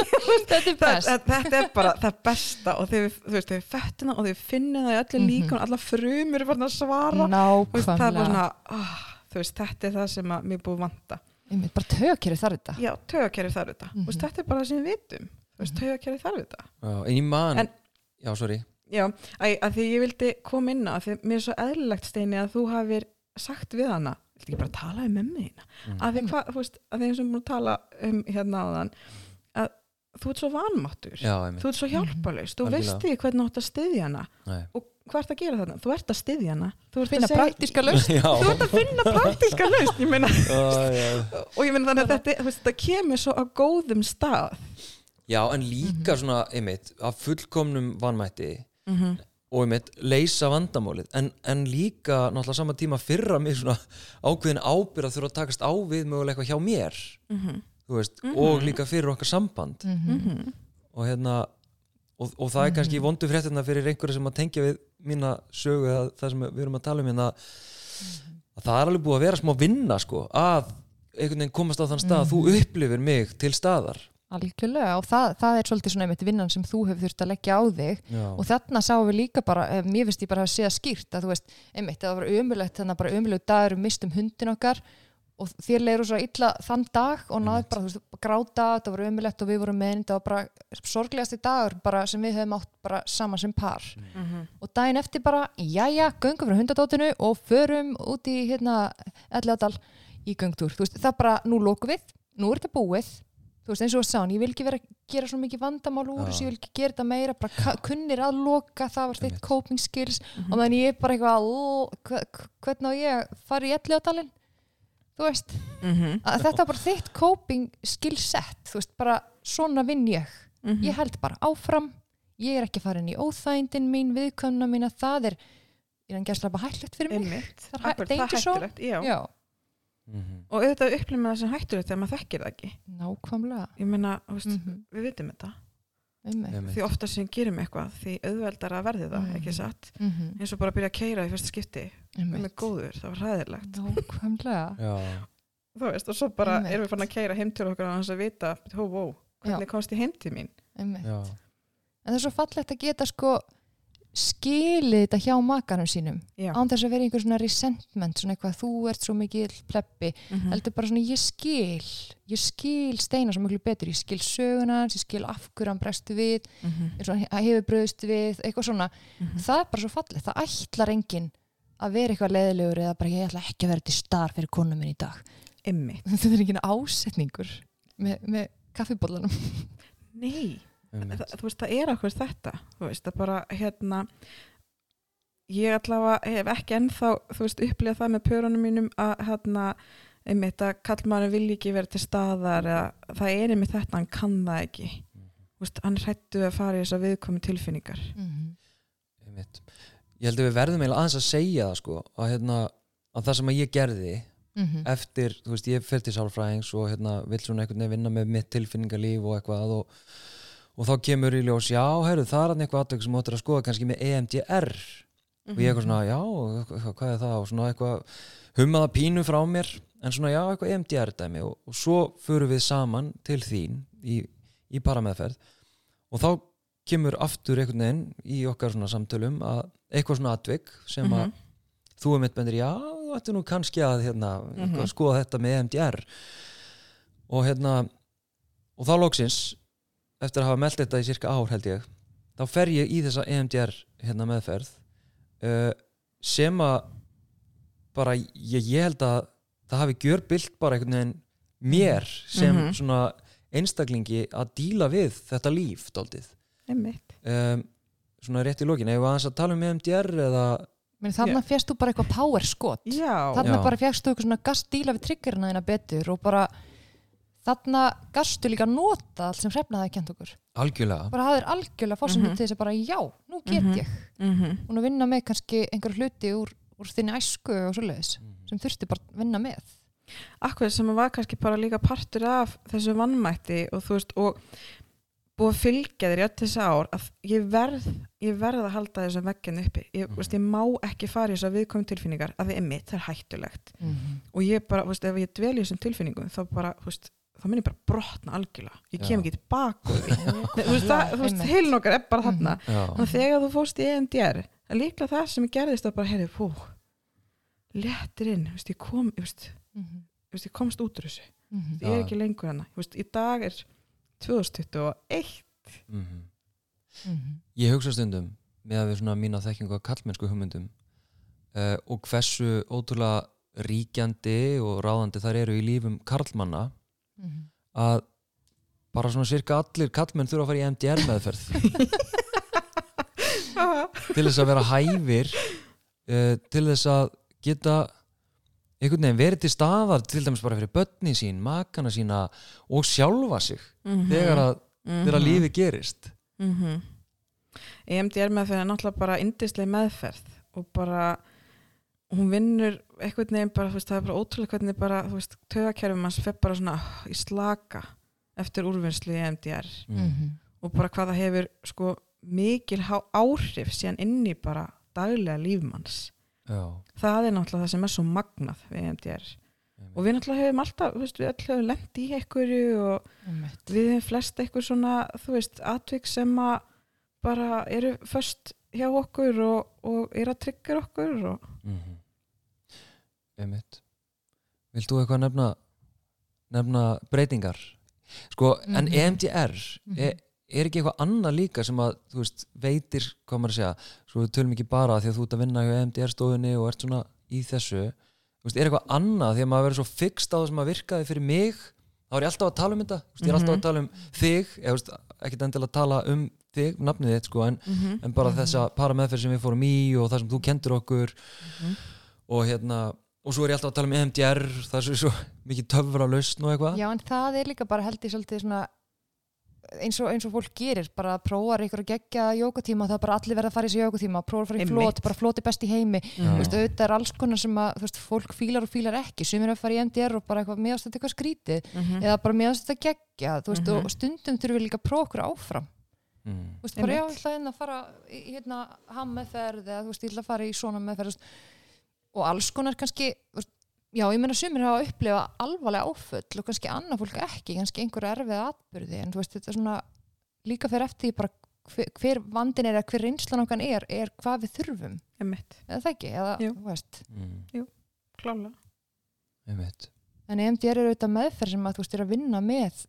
[LAUGHS] þetta er það, það, er bara það besta og þegar við, við fettina og þegar við finnum það í öllu Mhm. líkun alla frumur er farin að svara. Veist, það er bara svona oh, veist, þetta er það sem að mér búið að vanta. Einmitt, bara tökir þar þetta. Já, taugakerfi þarf þetta. Þú veist, þetta er bara það sem við vitum. Þú veist, Mhm. taugakerfi þarf þetta. Já, en ég man En- Já, sorry. Já, að, að því ég vildi koma inn á því mér er svo eðlilegt steini að þú hafir sagt við hana ekki bara tala um mömmu þína? Mm. að því hvað, þú veist, að því eins og við erum búin að tala um hérna áðan að þú ert svo vanmáttur. Já, þú ert svo hjálpalaust, þú Algjörlega. veist því hvernig þú átt að styðja hana. Nei. og hvað ert að gera þarna? Þú ert að styðja hana. Þú ert finna að praktíska lausn. [LAUGHS] Já, þú ert að finna praktíska lausn ég meina, [LAUGHS] og ég meina þannig að þetta, þú veist, þetta kemur svo á góðum stað. Já, en líka svona, einmitt af fullkomnum vanmætti mm -hmm. Og einmitt leysa vandamálið en, en líka náttúrulega sama tíma fyrra mig svona ákveðin ábyrð að þurfa að takast á við mögulega eitthvað hjá mér þú veist, Mhm. og líka fyrir okkar samband Mhm. og hérna og, og það er kannski Mhm. vondu fréttina fyrir einhverja sem að tengja við mína sögu eða það sem við erum að tala um hérna að það er alveg búið að vera smá vinna sko, að einhvern veginn komast á þann stað að Mhm. þú upplifir mig til staðar algjörlega og það, það er svolítið svona einmitt vinnan sem þú hefur þurft að leggja á þig. Já, og þarna sáum við líka bara, eh, mér finnst ég bara að séða skýrt að þú veist, einmitt, að það var umulegt þannig að bara umulegu dagur um mistum hundin okkar. Og þér leiður svo illa þann dag og náðu Einmitt. bara, þú veist, gráta það var umulegt og við vorum með það var bara sorglegasti dagur bara sem við höfum átt bara saman sem par. Og daginn eftir bara, jæja, göngum frá hundadótinu og förum út í hérna, Elladal í göngtúr, þú veist, það bara, nú lókum við nú er þetta búið, þú veist, eins og það sáðan ég vil ekki vera að gera svo mikið vandamál úr Já. þessu, ég vil ekki gera þetta meira, bara kunnir að loka, það var þitt coping skills og þannig ég er bara eitthvað "Ó, hve- hve- hvernig á ég að fara í Elladalinn þú veist, að þetta er bara þitt coping skill set, þú veist, bara svona vinn ég Mhm. ég held bara áfram ég er ekki að fara inn í óþægindin mín viðkvæmna mína, það er ég er en gæslega bara hættlegt fyrir mig Einmitt. Það er hæ- Akkurat, danger það zone. hættulegt, já. Já, Mhm. og auðvitað upplifum það sem hættulegt þegar maður þekkir það ekki. Nákvæmlega. Ég meina, þú veist, mm við vitum þetta. -hmm. Einmitt. því ofta sem gerum eitthvað, því auðveldar að verði það, Mhm. ekki satt? Mm eins og bara byrja að keira í fyrsta skipti við með góður, það var hræðilegt. Nákvæmlega. [LAUGHS] Já, þú veist, og svo bara Einmitt. erum við fann að keira heim til okkar á hans að vita, hó, hó, hvernig komst ég heim til mín? En það er svo fallegt að geta sko skilið þetta hjá makanum sínum já, án þess að vera einhver svona resentment svona eitthvað, þú ert svo mikið pleppi Mhm. heldur bara svona, ég skil ég skil Steinar svo miklu betur ég skil söguna, hans, ég skil af hverju hann brestu við eins og hann hefur bröðst við eitthvað svona, Mhm. það er bara svo fallið það ætlar enginn að vera eitthvað leðilegur eða bara ég ætla ekki að vera til star fyrir konum minn í dag [LAUGHS] þetta er enginn ásetningur með, með kaffibóllanum nei. Það, þú veist, það er okkur þetta þú veist, það bara, hérna ég allavega hef ekki ennþá þú veist, upplifað það með pörunum mínum að hérna, einmitt að kallmaður vilji ekki vera til staðar eða það er einmitt þetta, hann kann það ekki. Þú veist, hann hrættu að fara í þessar viðkomi tilfinningar. Mm einmitt. Ég held að við verðum eiginlega aðeins að segja það sko, að, hérna, að það sem að ég gerði -hmm. eftir, þú veist, ég fer til sálfræðings og hérna, vill svona einhvern veginn vinna með mitt tilfinningarlíf og eitthvað og, og þá kemur í ljós, já, heyrðu, það er hann eitthvað aðtök sem áttur að skoða kannski með EMDR og ég eitthvað svona, já, eitthvað, hvað er það? Og svona eitthvað hummaða pínu frá mér en svona, já, eitthvað EMDR dæmi. Og, og svo förum við saman til þín í, í parameðferð. Og þá kemur aftur einhvern veginn í okkar svona samtölum að eitthvað svona atvik sem að Mhm. þú er mitt bendir, já, þú ætti nú kannski að hérna, Mhm. mm skoða þetta með EMDR og hérna og þá loksins eftir að hafa meldt þetta í cirka ár held ég þá fer ég í þessa EMDR hérna meðferð uh, sem að bara ég, ég held að það hafi gjörbilt bara einhvern veginn mér sem Mhm. svona einstaklingi að díla við þetta líf daldið einmitt. Um, svona rétt í lokin, ef við aðeins að tala um EMDR eða þannig að fjast þú bara eitthvað power skot þannig Já. að bara fjast þú eitthvað svona gastdíla við triggerina þína betur og bara þarna gastu líka að nota allt sem hrefna það kent okkur algjörlega bara hafðir algjörlega fórsendur Mhm. til þess að bara já, nú get Mhm. ég Mhm. og nú vinna með kannski einhver hluti úr, úr þinni æsku og svoleiðis Mhm. sem þurfti bara að vinna með Akkur sem var kannski bara líka partur af þessu vannmætti og þú veist og búið að fylgja þér í öll þessi ár að ég verð, ég verð að halda þessum veggin uppi ég, Mhm. veist, ég má ekki fara í þessar viðkomum tilfinningar að við er mitt, það er hættulegt -hmm. og ég bara, veist, ef ég dvel í þessum tilfinningum þá bara, þú veist, þá minn ég bara brotna algjörlega, ég kem ekki tilbaka [LAUGHS] þú veist, það, þú veist, heilin okkar er bara þarna. Já, Þannig að þegar þú fórst í EMDR er líklega það sem ég gerðist að bara, heyrðu, pú léttir inn, þú veist, ég kom ég veist, Mhm. þú veist, ég komst út úr þessu. Mhm. ég er ekki lengur hana, þú veist, í dag er 2021 Mhm. Mhm. ég hugsa stundum með að við svona mína þekkingu að kallmennsku hugmyndum uh, og hversu ótrúlega ríkjandi og ráðandi þar eru í lífum karlmanna Mhm. að bara svona cirka allir kallmenn þurfa að fara í MDR meðferð. [LAUGHS] Til þess að vera hæfir uh, til þess að geta einhvern veginn verið til staðar til dæmis bara fyrir börni sín, makana sína og sjálfa sig þegar að, þegar að lífi gerist. Mm -hmm. EMDR meðferð er náttúrulega bara indisleg meðferð og bara hún vinnur einhvern veginn bara, þú veist, það er bara ótrúlega hvernig bara, þú veist, tögakerfum hans fer bara svona í slaka eftir úrvinnslu í EMDR Mhm. og bara hvað það hefur sko mikil áhrif síðan inn í bara daglega lífmanns já, það er náttúrulega það sem er svo magnað við EMDR og við náttúrulega hefum alltaf, þú veist, við öll hefum lent í einhverju og Einmitt. við hefum flest eitthvað svona, þú veist, atvik sem að bara eru först hjá okkur og, og eru að tryggja okkur og mm -hmm. Einmitt Vilt þú eitthvað nefna nefna breytingar sko, en Mhm. EMDR Mhm. er, er ekki eitthvað annað líka sem að þú veist, veitir, hvað maður að segja svo við tölum ekki bara því að þú ert að vinna hjá EMDR stofunni og ert svona í þessu þú veist, er eitthvað annað því að maður verður svo fixt á það sem að virkaði fyrir mig þá er ég alltaf að tala um þetta þú veist, ég er alltaf Mhm. að tala um þig þú veist, ekkert endilega að tala um þig, nafnið þitt sko, en, -hmm. en bara Mhm. þessa parameðferð sem við fórum í og það sem þú kendur okkur Mhm. og hérna og svo er ég alltaf að tala um EMDR það er svo, svo mikið töfra lausn og eitthvað Já, en það er líka bara held ég svolítið svona eins og, eins og fólk gerir bara að prófa ykkur að gegja jókatíma það er bara allir verða að fara í þessi jókatíma prófa að fara í Einmitt. flót, bara flót er best í heimi þú veist, auðvitað er alls konar sem að þú veist, fólk fílar og fílar ekki, sumir er að fara í MDR og bara eitthvað meðast þetta eitthvað skrítið Mhm. eða bara meðast þetta gegja, þú veist, Mhm. og stundum þurfum við líka að prófa okkur áfram mm. þú veist, bara já, Einmitt. ég ætla hérna að fara í hérna ham meðferð eða þú veist, ég ætla að fara í svona meðferð og alls konar kannski já, ég meina sumir hafa að upplifa alvarlega áföll og kannski annað fólk ekki kannski einhverja erfið atbyrði en þú veist, þetta er svona líka fyrir eftir bara hver, hver vandin er eða hver reynslan okkar er, er hvað við þurfum Einmitt, eða það ekki, eða, Jú. þú veist Mm. klálega einmitt en EMDR er auðvitað meðferð sem að þú veist, er að vinna með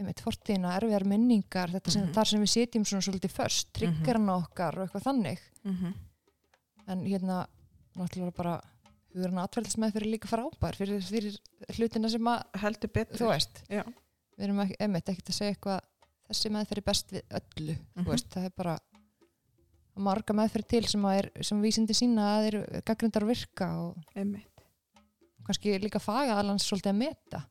einmitt fortíðina, erfiðar minningar þetta sem, Mhm. þar sem við sitjum svona svolítið först triggerna okkar og eitthvað þannig mm -hmm. en hérna náttúrulega bara hugurinn atverðismæð fyrir líka frábær fyrir, fyrir hlutina sem að heldur betur þú veist, Já. við erum ekki, einmitt ekkert að segja eitthvað þessi meðferð er best við öllu Mhm. þú veist, það er bara marga meðferð til sem, að er, sem vísindi sína að eru gaggrindar að virka og Einmitt. kannski líka faga alans svolítið að meta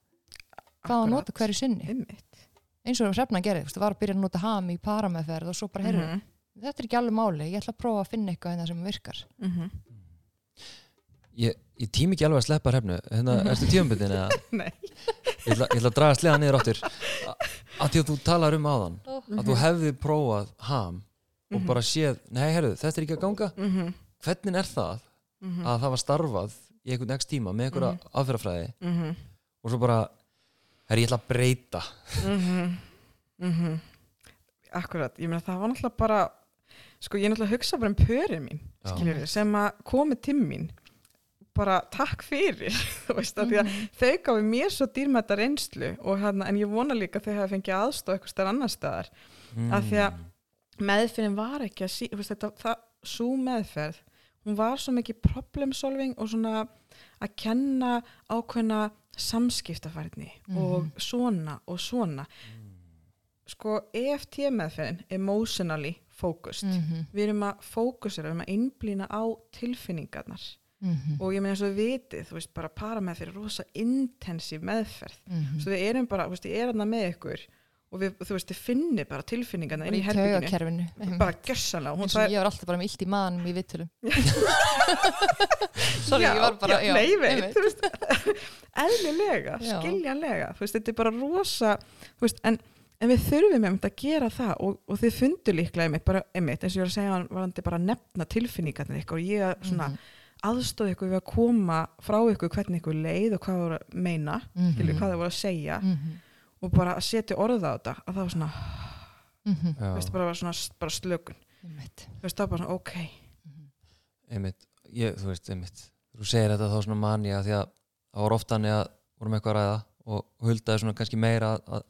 hvað að nota hverju sinni Einmitt. eins og hrefna gerði, þú veist, það var að byrja að nota ham í parameðferð og svo bara, heyrðu, Mhm. þetta er ekki alveg máli ég ætla að prófa að finna eitthvað hérna sem virkar Mhm. Ég, ég tím ekki alveg að sleppa hrefnu hérna, [LAUGHS] erstu tíumbundin eða Nei. ég ætla, ég ætla að draga sleða niður áttur A- að því að þú talar um áðan að þú hefði prófað ham og Mhm. bara séð, nei herru, þetta er ekki að ganga Mhm. hvernig er það Mhm. að það var starfað í einhvern ekst tíma með einhverja Mhm. aðferðafræði Mhm. og svo bara, herri, ég ætla að breyta Mhm. Mhm. Akkurat, ég meina það var náttúrulega bara sko ég náttúrulega hugsa bara um pörin mín Já. skiljur, sem að komi til mín bara takk fyrir [LAUGHS] veist að Mhm. þau gáfi mér svo dýrmæta reynslu hérna, en ég vona líka þau hafa fengið aðstof eitthvað stær annar staðar Af því að- meðferðin var ekki að sí, veist, þetta, það, svo meðferð hún var svo mikið problem solving og svona að kenna ákveðna samskiptafærni Mhm. og svona og svona sko EFT meðferðin emotionally focused Mhm. við erum að fókusera, við erum að einblýna á tilfinningarnar Mhm. og ég meina eins og vitið, þú veist, bara para með fyrir rosa intensív meðferð Mhm. svo við erum bara, þú veist, ég er hann með ykkur og við, þú veist, þið finnir bara tilfinningarna inn í herbygginu, bara gjössanlega hún eins og ég var alltaf bara með illt í manum í vittulum [LAUGHS] sorry, Já, ég var bara já, nei, ég veit, þú veist, [LAUGHS] eðlilega, Já. skiljanlega þú veist, þetta er bara rosa þú veist, en, en við þurfum einmitt að gera það og, og þið fundur líklega einmitt, bara, einmitt, eins og ég var að segja varandi bara að nefna tilfinningarnir ykkur og ég svona Mhm. Aðstóð ykkur við að koma frá ykkur hvernig ykkur leið og hvað það voru að meina Mhm. skilju, hvað það voru að segja Mhm. og bara að setja orða á þetta að það var svona, Mhm. þú veist, bara, var svona bara slökun, Einmitt. þú veist, það var bara svona, ok. Einmitt, ég, þú veist, einmitt. Þú segir þetta þá svona mani að því að það var oft hannig að vorum eitthvað að ræða og huldaði svona kannski meira að, að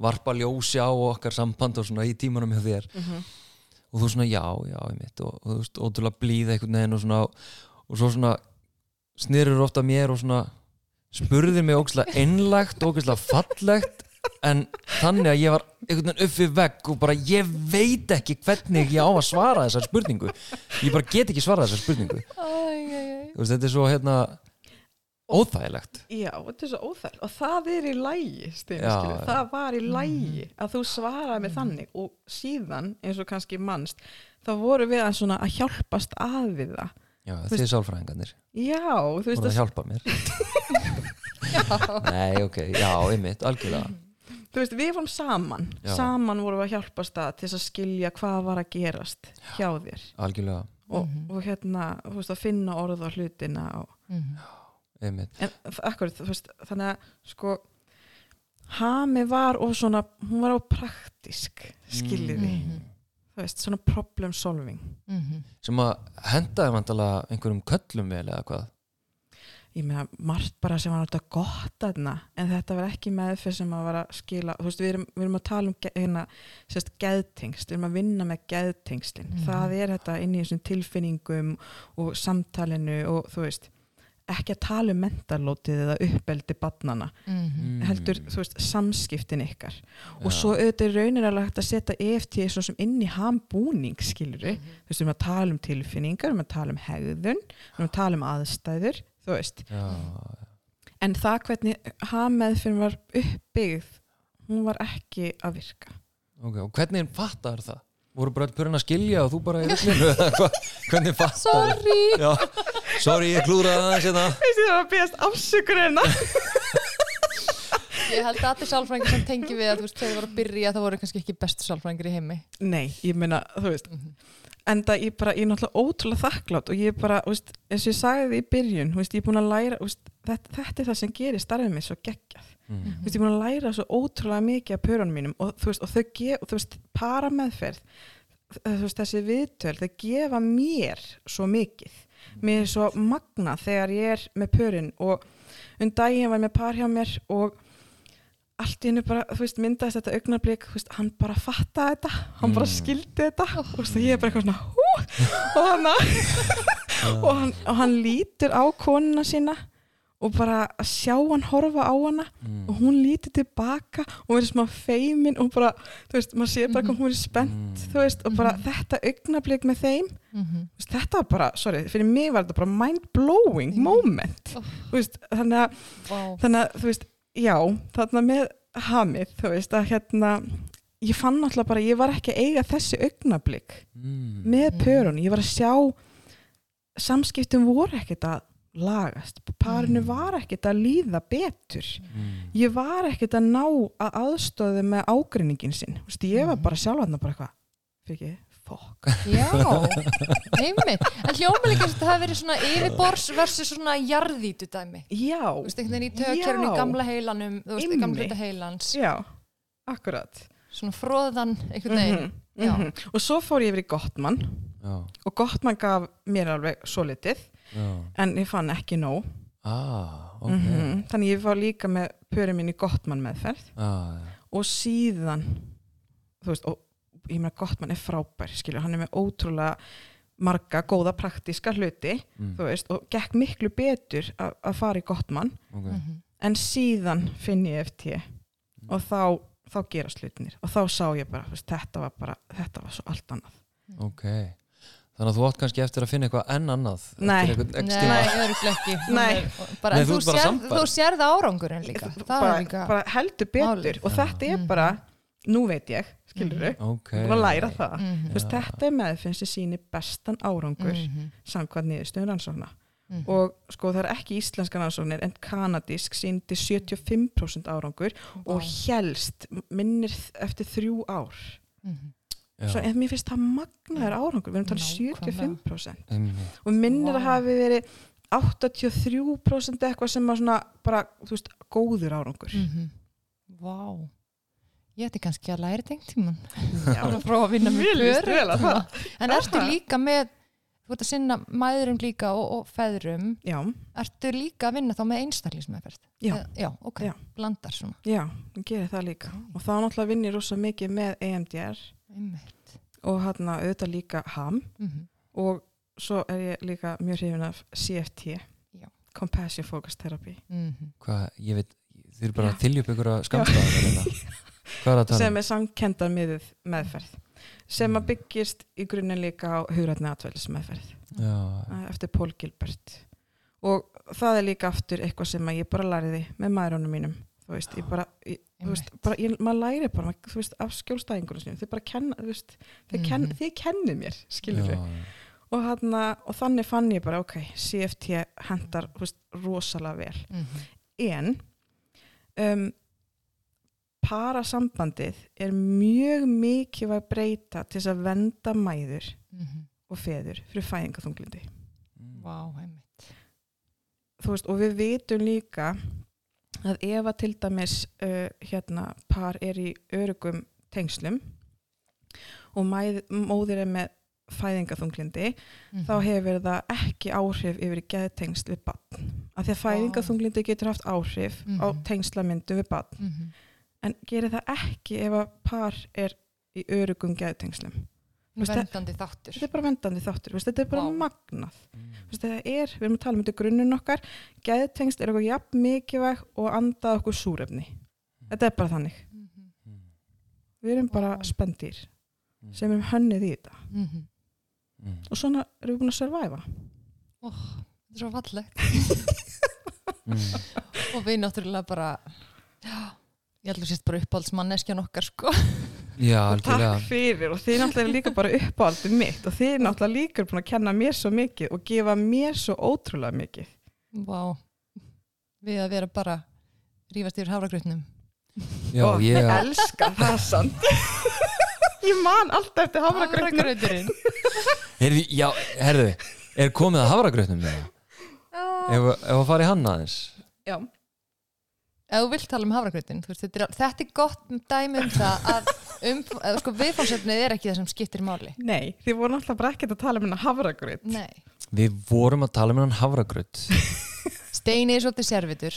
varpa ljósi á okkar samband og svona í tímanum hjá þér. Mm og þú svona já, já, einmitt. Og, og þú veist, ótrúlega blíð einhvern veginn og svona og svo svona snýrur ofta mér og svona spurðir mig ógæslega einlægt og ógæslega fallegt en þannig að ég var einhvern veginn uppi vegg og bara ég veit ekki hvernig ég á að svara þessar spurningu. Ég bara get ekki svarað þessar spurningu. Veist, þetta er svo hérna óþægilegt. Já, þetta er svo óþæll og það er í lægi, það var í lægi að þú svaraði með þannig. Og síðan, eins og kannski mannst, þá voru við að að hjálpast að við það. Já, þið sálfræðingarnir Já, þú veist að að, hjálpa mér [LAUGHS] Nei, ok, já, einmitt, algjörlega þú veist, við vorum saman, Já. saman vorum við að hjálpast að til þess að skilja hvað var að gerast hjá þér algjörlega, og, Mhm. og hérna, þú veist, að finna orð á hlutina og, Mhm. einmitt en akkur, þú veist, þannig að sko, Hami var og svona, hún var á praktisk, skiljiði. Mhm. þú veist, svona problem solving Mhm. sem að hendaði vantalega einhverjum köllum vel eða hvað ég meina, margt bara sem var náttúrulega gott aðna, en þetta var ekki meðferð sem að var að skila, þú veist, við erum, við erum að tala um hérna, sérst, geðtengst við erum að vinna með geðtengslin Mhm. það er þetta inn í þessum tilfinningum og samtalinu og þú veist ekki að tala um mentalótið eða uppeldi badnana, Mhm. heldur, þú veist, samskiptin ykkar og Já. svo auðvitað er raunir alveg hægt að setja EFT svo sem inn í hambúning, skilur Mhm. þú veist, við erum að tala um tilfinningar, við erum að tala um hegðun, við erum að tala um aðstæður, þú veist. já, En það hvernig hafmeðfinn var uppbyggð, hún var ekki að virka. ok, og hvernig fattar það? voru bara pörinn að skilja og þú bara eða hvað, [LAUGHS] hvernig fattar Sorry já, sorry, ég klúraði aðeins hérna Þessi það var að beðast afsökur hérna. Ég held að allir sálfræðingar sem tengi við að þú veist, þegar þið voru að byrja það voru kannski ekki bestu sálfræðingar í heimi Nei, ég meina, þú veist, Mhm. en það ég bara, ég er náttúrulega ótrúlega þakklátt og ég bara, þú veist, eins og ég sagði því í byrjun, þú veist, ég er búin að læra, þú veist, þetta, þetta er það sem gerir starfið mér svo geggjað. mm. þú veist, ég er búin að læra svo ótrúlega mikið af pörunum mínum og þú veist, og þau gef, og þú veist, para meðferð þú veist, þessi viðtöl, þau gefa mér svo mikið mér er svo magna þegar ég er með pörun og um daginn var ég með par hjá mér og allt í hennu bara, þú veist, myndaðist þetta augnablík, þú veist, hann bara fattaði þetta hann bara Mm. skildi þetta og þú veist, ég er bara eitthvað svona hú, og hann [LAUGHS] og hann, og hann lítur á konuna sína og bara að sjá hann horfa á hana Mm. og hún lítur tilbaka og verður smá feimin og bara, þú veist, maður sé bara hvað hún er spennt, Mm. þú veist, og bara þetta augnablík með þeim, þú veist, þetta var bara, sorry, fyrir mig var þetta bara mind-blowing Mm. moment, Oh. veist, þannig að, Vá. þannig að, þú veist, já, þarna með hamið, þú veist, að hérna, ég fann alltaf bara, ég var ekki að eiga þessi augnablík Mm. með Mm. pörun, ég var að sjá samskiptum voru ekkert að lagast, parinu Mm. var ekkert að líða betur. Mm. ég var ekkert að ná að aðstöðu með ágreiningin sinn. Vist, ég var Mhm. bara sjálf hann bara eitthvað fyrir ekki, fokk Já, [LAUGHS] einmitt. En hljóma líka að þetta hafi verið svona yfirbors versus svona jarðítu dæmi já, Þú veist, einhvern veginn í tökjörn í gamla heilanum Þú veist, í gamla hluta heilans. Já, akkurat. Svona fróðan einhvern veginn. Mhm, Já. mhm. og svo fór ég yfir í Gottmann. Já, og Gottmann gaf mér alveg svo litið já. En ég fann ekki nóg. Ah, ok. Mhm. þannig ég var líka með pörin mín í Gottmann meðferð. Ah, og síðan þú veist, og ég meina Gottmann er frábær skilur, hann er með ótrúlega marga góða praktíska hluti mm. þú veist, og gekk miklu betur að að fara í Gottmann ok. Mhm. en síðan finn ég FT og þá, þá gerast hlutinir og þá sá ég bara, þú veist, þetta var bara þetta var svo allt annað. Ok þannig að þú átt kannski eftir að finna eitthvað enn annað [LAUGHS] Nei. Nei, er- bara, Nei, en þú sannfærð. þú sérð árangurinn líka. Það bara, líka bara heldur betur. málið. og þetta er bara, nú veit ég skilur þú, ok. Búin að læra það. Mhm. Þú veist, þetta er meðfinn sem sýnir bestan árangur Mhm. samkvæmt niðurstöðun rannsókna. Mhm. og sko það er ekki íslenska rannsóknir en kanadísk síndi 75% árangur og helst minnir eftir þrjú ár. Mhm. Svo en mér finnst það magnaður árangur. Við erum talað Nákvæmlega. 75% einmitt. og minnir Vá. að hafi verið 83% eitthvað sem að svona bara, þú veist, góður árangur. Mhm. Vá. Ég ætti kannski að læra tengt tíman Já, [LAUGHS] að prófa að vinna á það. En Er ertu líka með þú ert að sinna mæðurum líka og, og feðrum. Já, ertu líka að vinna þá með einstaklismæðferð Já. já, ok, Já. blandar svona. Já, ég gerir það líka. Og þá náttúrulega vinn ég rosa mikið með EMDR Einmitt. og hann auðvitað líka HAM. Mhm. og svo er ég líka mjög hrifin af CFT Já. Compassion Focus Therapy. Mhm. hvað, ég veit þið eru bara upp ykkur að skamstaða hvað er að tala sem um? er samkendar miðuð meðferð. Sem að byggist í grunninn líka á hugrætni atvælis meðferð Já, eftir Paul Gilbert. Og það er líka aftur eitthvað sem að ég bara læriði með maðurónum mínum þú veist, ég bara, ég, þú veist, bara ég, maður læri bara, þú veist, af skjólstæðingunum sinni, þið bara kenna, þú veist, þið, ken, þið kennið mér, skilur já, og, hana, og þannig fann ég bara, ok, CFT hendar, þú veist, rosalega vel. Mhm. en um, parasambandið er mjög mikið að breyta til þess að venda mæður Mhm. og feður fyrir fæðingaþunglindi Vá, einmitt. Þú veist, og við vitum líka að ef að til dæmis uh, hérna par er í örugum tengslum og mæð, móðir er með fæðingaþunglindi Mhm. þá hefur það ekki áhrif yfir geðtengsl við barn af því að fæðingaþunglindi getur haft áhrif á Mhm. tengslamyndu við barn Mhm. en gerir það ekki ef að par er í örugum geðtengslum Vendandi þáttur. þetta er bara vendandi þáttur, veist, þetta er bara Vá. magnað. Veist, þetta er, við erum að tala um þetta grunninn okkar geðtengst er eitthvað jafn mikilvæg og andað okkur súrefni. Þetta er bara þannig. Mhm. við erum bara Vá. spendýr sem erum hönnið í þetta. Mhm. og svona erum við búin að surviva. Ó, Þetta er svo fallegt. [LAUGHS] Mm. og við náttúrulega bara já, ég held að sést bara uppáhaldsmanneskjan okkar sko já, og takk fyrir og þið náttúrulega er líka bara uppáhaldið mitt og þið náttúrulega líka er búin að kenna mér svo mikið og gefa mér svo ótrúlega mikið. Vá. Við að vera bara rífast yfir hafragrutnum já, og ég, ég elska það samt. [LAUGHS] Ég man alltaf eftir Hafragrauturinn. Heyrðu, já, herðu er komið að hafragrautnum þegar ef, ef að fara í hann aðeins? Já, Ef þú vilt tala um veist, þetta, er, þetta er gott dæmi um það að um, sko, viðfársefnið er ekki það sem skiptir máli. Nei, þið voru náttúrulega bara ekkert að tala um hennar hafragröð Nei, við vorum að tala um hann hafragraut. [LAUGHS] Steini er svolítið servitur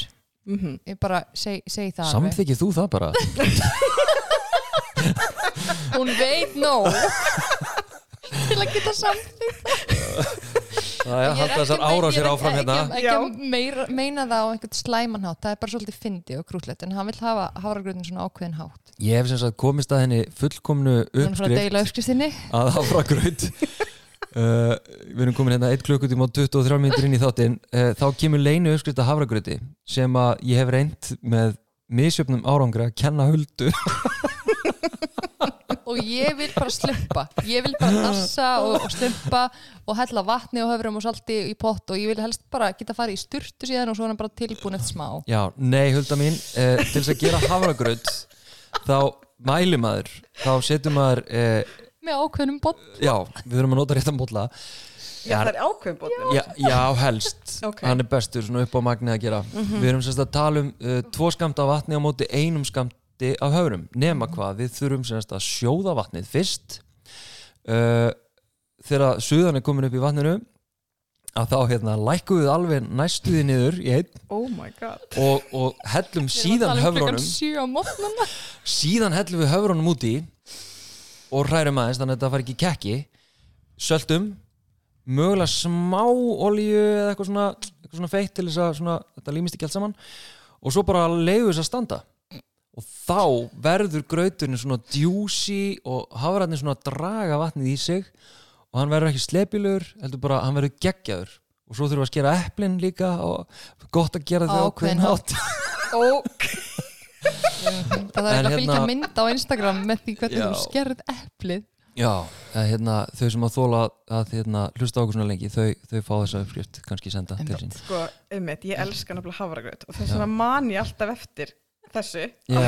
mm ég bara seg, segi það alveg. samþykir þú það bara? [LAUGHS] Hún veit nóg [LAUGHS] [LAUGHS] til að geta samþýtt það er að halda þessar árásir áfram hérna. ekki, ekki að meira, meina það á einhvern slæmanhátt það er bara svolítið fyndi og krútlegt en hann vil hafa hafragrautin svona ákveðin hátt. Ég hef sem sagt komist að henni fullkomnu uppskrift að hafragraut. Uh, [LAUGHS] við erum komin hérna 1 klukkutíma og 23 minnir inn í þáttinn. Uh, þá kemur leinu uppskrift að hafragrauti sem að ég hef reynd með misjöfnum árangra að kenna huldu [LAUGHS] og ég vil bara slumpa. Ég vil bara nassa og, og slumpa og hella vatni og höfrum og salti í pott og ég vil helst bara geta farið í sturtu síðan og svo er hann bara tilbúin eftir smá. Já, nei hulda mín uh, til þess að gera hafragraut þá mæli maður þá setur maður uh, með ákveðnum bott já, við þurfum að nota réttan bolla. Já, það er ákveðin bóttin já, já, helst. Ok. hann er bestur svona upp á magnið að gera. Við erum semst að tala um uh, tvo skamta af vatni á móti einum skamti af höfrum nema hvað, við þurfum semst að sjóða vatnið fyrst. Uh, þegar suðan er komin upp í vatninu að þá hérna lækkum við alveg næstuði niður í einn oh my god. og, og hellum síðan á mótnana síðan hellum við höfrunum út í og hrærum aðeins þannig að þetta fari ekki kekki. Söltum mögulega smá olíu eða eitthvað svona, eitthvað svona feitt til þess að svona, þetta límist ekki allt saman. Og svo bara leiðu þess að standa og þá verður grauturinn svona djúsi og hafrarnir svona draga vatnið í sig og hann verður ekki slepjulegur heldur bara, hann verður geggjaður. Og svo þurfum við að skera eplin líka og gott að gera ákveðinn ákveðin hátt. og [LAUGHS] það þarf En ekki að fylgja hérna- mynd á Instagram með því hvernig Já. þú skerð eplið. Já, hérna, þau sem að þóla að hérna, hlusta á okkur svona lengi þau, þau fá þessa uppskrift kannski senda til sín. Sko, einmitt, ég elska nefnilega hafragraut og þess vegna man ég alltaf eftir þessu. Já,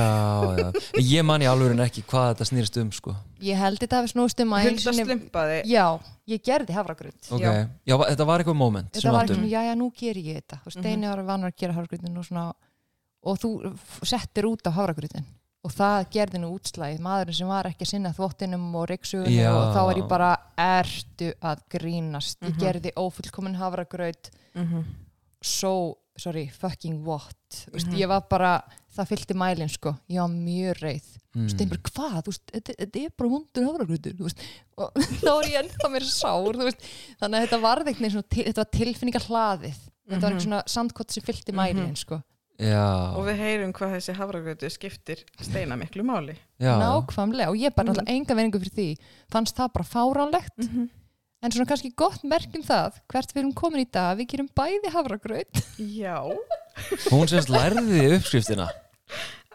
já, ég man í alvörin ekki hvað þetta snýrst um sko. Ég held þetta um að einu Hulda sinni- slumpaði já, ég gerði hafragrut Ok, Já. þetta var eitthvað moment þetta var svona, já já, nú ger ég þetta. Og Steini var vanur að gera hafragrutinu og svona og þú settir út á hafragrutin og það gerði nú útslæðið maðurinn sem var ekki að sinna þvottinum og reyksugunni Já. og þá var ég bara ertu að grínast? Ég Mhm. gerði ófullkomin hafragraut. Mm so, sorry, fucking what? Mm Mhm. ég var bara, það fylgti mælin sko. Ég var mjög reið. Mm. Steinberg, hvað, þú veist, þetta, þetta er bara hundur veist, og [LAUGHS] þá var ég ennþá mér sár, þannig að þetta var þetta var tilfinningar hlaðið þetta var Mhm. eitthvað svona sandkott sem fylgti mælin, sko, Já, og við heyrum hvað þessi hafragrautu skiptir steina miklu máli. Já, nákvæmlega og ég bara Mhm. náttúrulega enga veiningu fyrir því, fannst það bara fáránlegt, -hmm. En svona kannski gott merkjum það, hvert við erum komin í dag við gerum bæði hafragraut. Já, hún semst lærði uppskriftina.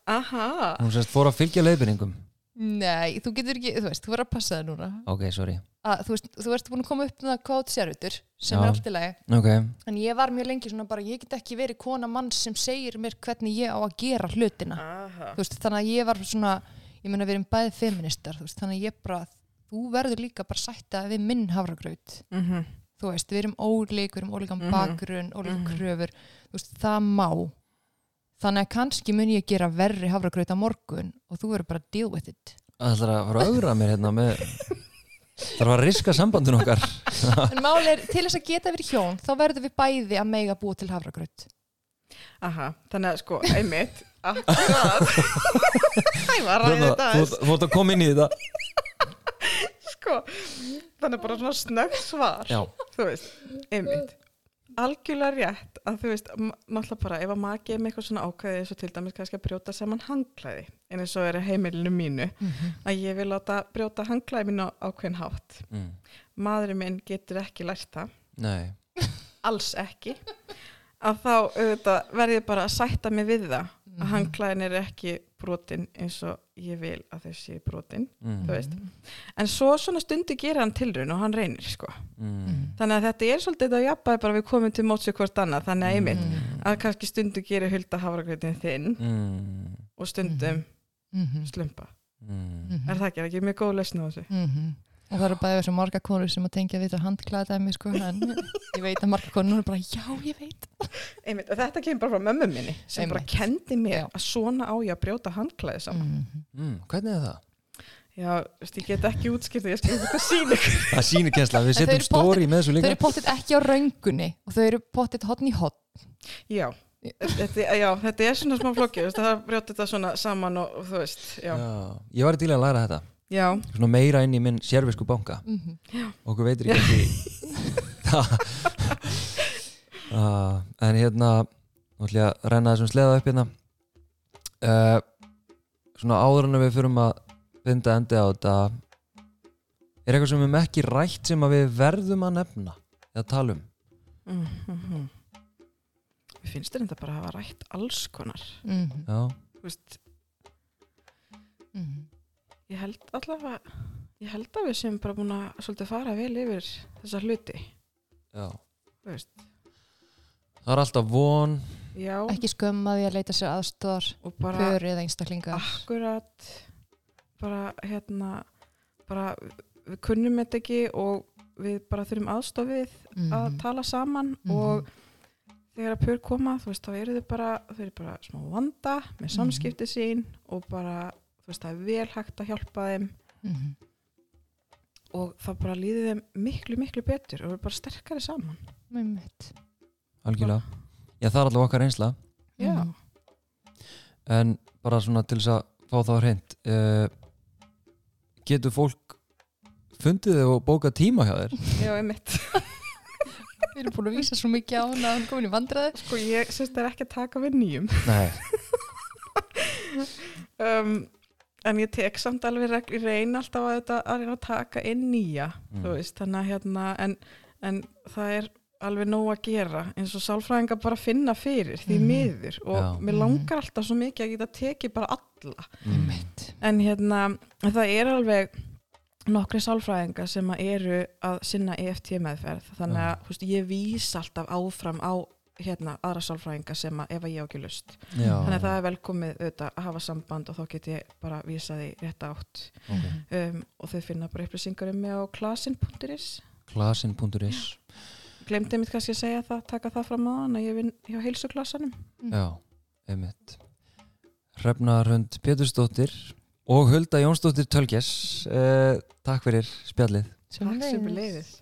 Aha. Hún semst fór að fylgja leiðbyrningum nei, þú getur ekki, þú veist, þú verður að passa það núna. Ok, sorry. Að, þú veist, þú ert búin að koma upp með það kót sérvitur sem Já. er allt í lagi. Ok, En ég var mjög lengi svona bara, ég get ekki verið kona mann sem segir mér hvernig ég á að gera hlutina. aha, Þú veist, þannig að ég var svona, ég meina við erum bæði feministar, þú veist, þannig að ég bara, þú verður líka bara sætta við minn hafragraut. mm Þú veist, við erum ólík, við erum ólíkan Mhm. bakgrunn, ólíkan Mhm. kröfur, þú veist, það má. Þannig að kannski mun ég gera verri hafragraut á morgun og þú verður bara að deal with it. það ætlar að fara að augra mér hérna með [LAUGHS] Það var að riska sambandun okkar [LAUGHS] En máli er, til þess að geta verið hjón, þá verður við bæði að mega búa til hafragraut. aha, þannig að sko, einmitt ég [LAUGHS] var að ræða þetta þú ert að koma inn í þetta sko, þannig bara svona snöggt svar Já, þú veist, einmitt. Algjörlega rétt að þú veist náttúrulega bara ef að maki er með eitthvað svona ákvæði eins og til dæmis kannski að brjóta saman hangklæði en eins og er heimilinu mínu að ég vil láta brjóta hangklæði mínu á ákveðin hátt. Mm. maðurinn minn getur ekki lært það. Nei. Alls ekki. Að þá auðvitað, verð ég bara að sætta mig við það að hangklæðin er ekki brotin eins og ég vil að þau séu brotin mm. veist. en svo svona stundu gera hann tilraun og hann reynir sko Mm. þannig að þetta er svolítið að jafnbæði bara við komum til mótsi hvort annað þannig að einmitt Mm. að kannski stundu gerir hulda hafragrautin þinn Mm. og stundum Mhm. slumpa Mm. Mhm. er það ekki, er ekki mjög góð lesn á þessu Mhm. Það eru bæðið þessu marga konur sem að tengja við þetta handklæða dæmi sko, en ég veit að marga konur er bara já, ég veit einmitt, og þetta kemur bara frá mömmu minni sem bara Einmitt. kendi mér Já. að svona á ég að brjóta handklæði saman Mhm. Mm. Hvernig er það? já, veist, ég get ekki útskipt ég eitthvað sína ykkur Það sýnir kensla, við þau setjum stóri með þessu þau líka eru pottit ekki á röngunni og þau eru pottit hotn í hotn já, þetta, já, þetta er svona smá flokki það að brjóta þetta svona saman og, þú veist, já, Já. Ég var til að læra þetta já, Svona meira inn í minn sérvisku banka. Mhm. Okkur veitir ekki ekki uh, [LAUGHS] [LAUGHS] En hérna Nú ætlum ég að renna þessum sleða upp hérna. Uh, Svona áður en við fyrum að binda endi á þetta Er eitthvað sem við höfum ekki rætt sem að við verðum að nefna eða tala um? Mm -hmm. Mér finnst þetta bara að hafa rætt alls konar. Mhm. Já, Þú veist, Mhm. Ég held allavega ég held að við sem bara búin að svolítið fara vel yfir þessa hluti. Já. Þú veist, Það er alltaf von. Já, ekki skömma því að leita sér aðstóðar og bara pöri eða einstaklingar akkurat. Bara hérna bara við kunnum þetta ekki og við bara þurfum aðstofið að Mhm. tala saman Mhm. og þegar að pör koma þú veist, þá eru þau bara, þau eru bara smá vanda með Mhm. samskipti sín og bara, veist, það er vel hægt að hjálpa þeim Mhm. og það bara líður þeim miklu, miklu betur og eru bara sterkari saman. Algjörlega Já, það er alltaf okkar reynsla já, Mhm. En bara svona til þess að fá það á hreint uh, Getur fólk fundið þig og bókað tíma hjá þér? [LAUGHS] já, einmitt [LAUGHS] Við erum búin að vísa svo mikið á hana að hann komin í vandræði sko, ég syns það er ekki að taka við nýjum Nei [LAUGHS] um, en ég tek samt alveg regl, ég reyna alltaf að, þetta, að reyna að taka inn nýja Mm. þú veist, þannig að hérna en, en það er alveg nóg að gera eins og sálfræðinga bara finna fyrir því Mhm. miður og Já. mér langar alltaf svo mikið að geta tekið bara alla mm. en hérna það er alveg nokkri sálfræðinga sem að eru að sinna EFT meðferð þannig að veist, ég vís alltaf áfram á hérna aðra sálfræðinga sem að ef að ég á ekki lust. Já, þannig að það er velkomið auðvitað að hafa samband og þá get ég bara vísaði rétt átt. Okay. um, og þau finna bara upplýsingar um mig á klasin.is klasin.is glemdi mitt kannski að segja það, taka það fram á hann að ég vinn hjá heilsuklasanum Já, einmitt. Hrefna Rönd Pétursdóttir og Hulda Jónsdóttir Tölges eh, Takk fyrir spjallið. Takk sem Sömuleiðis. leiðis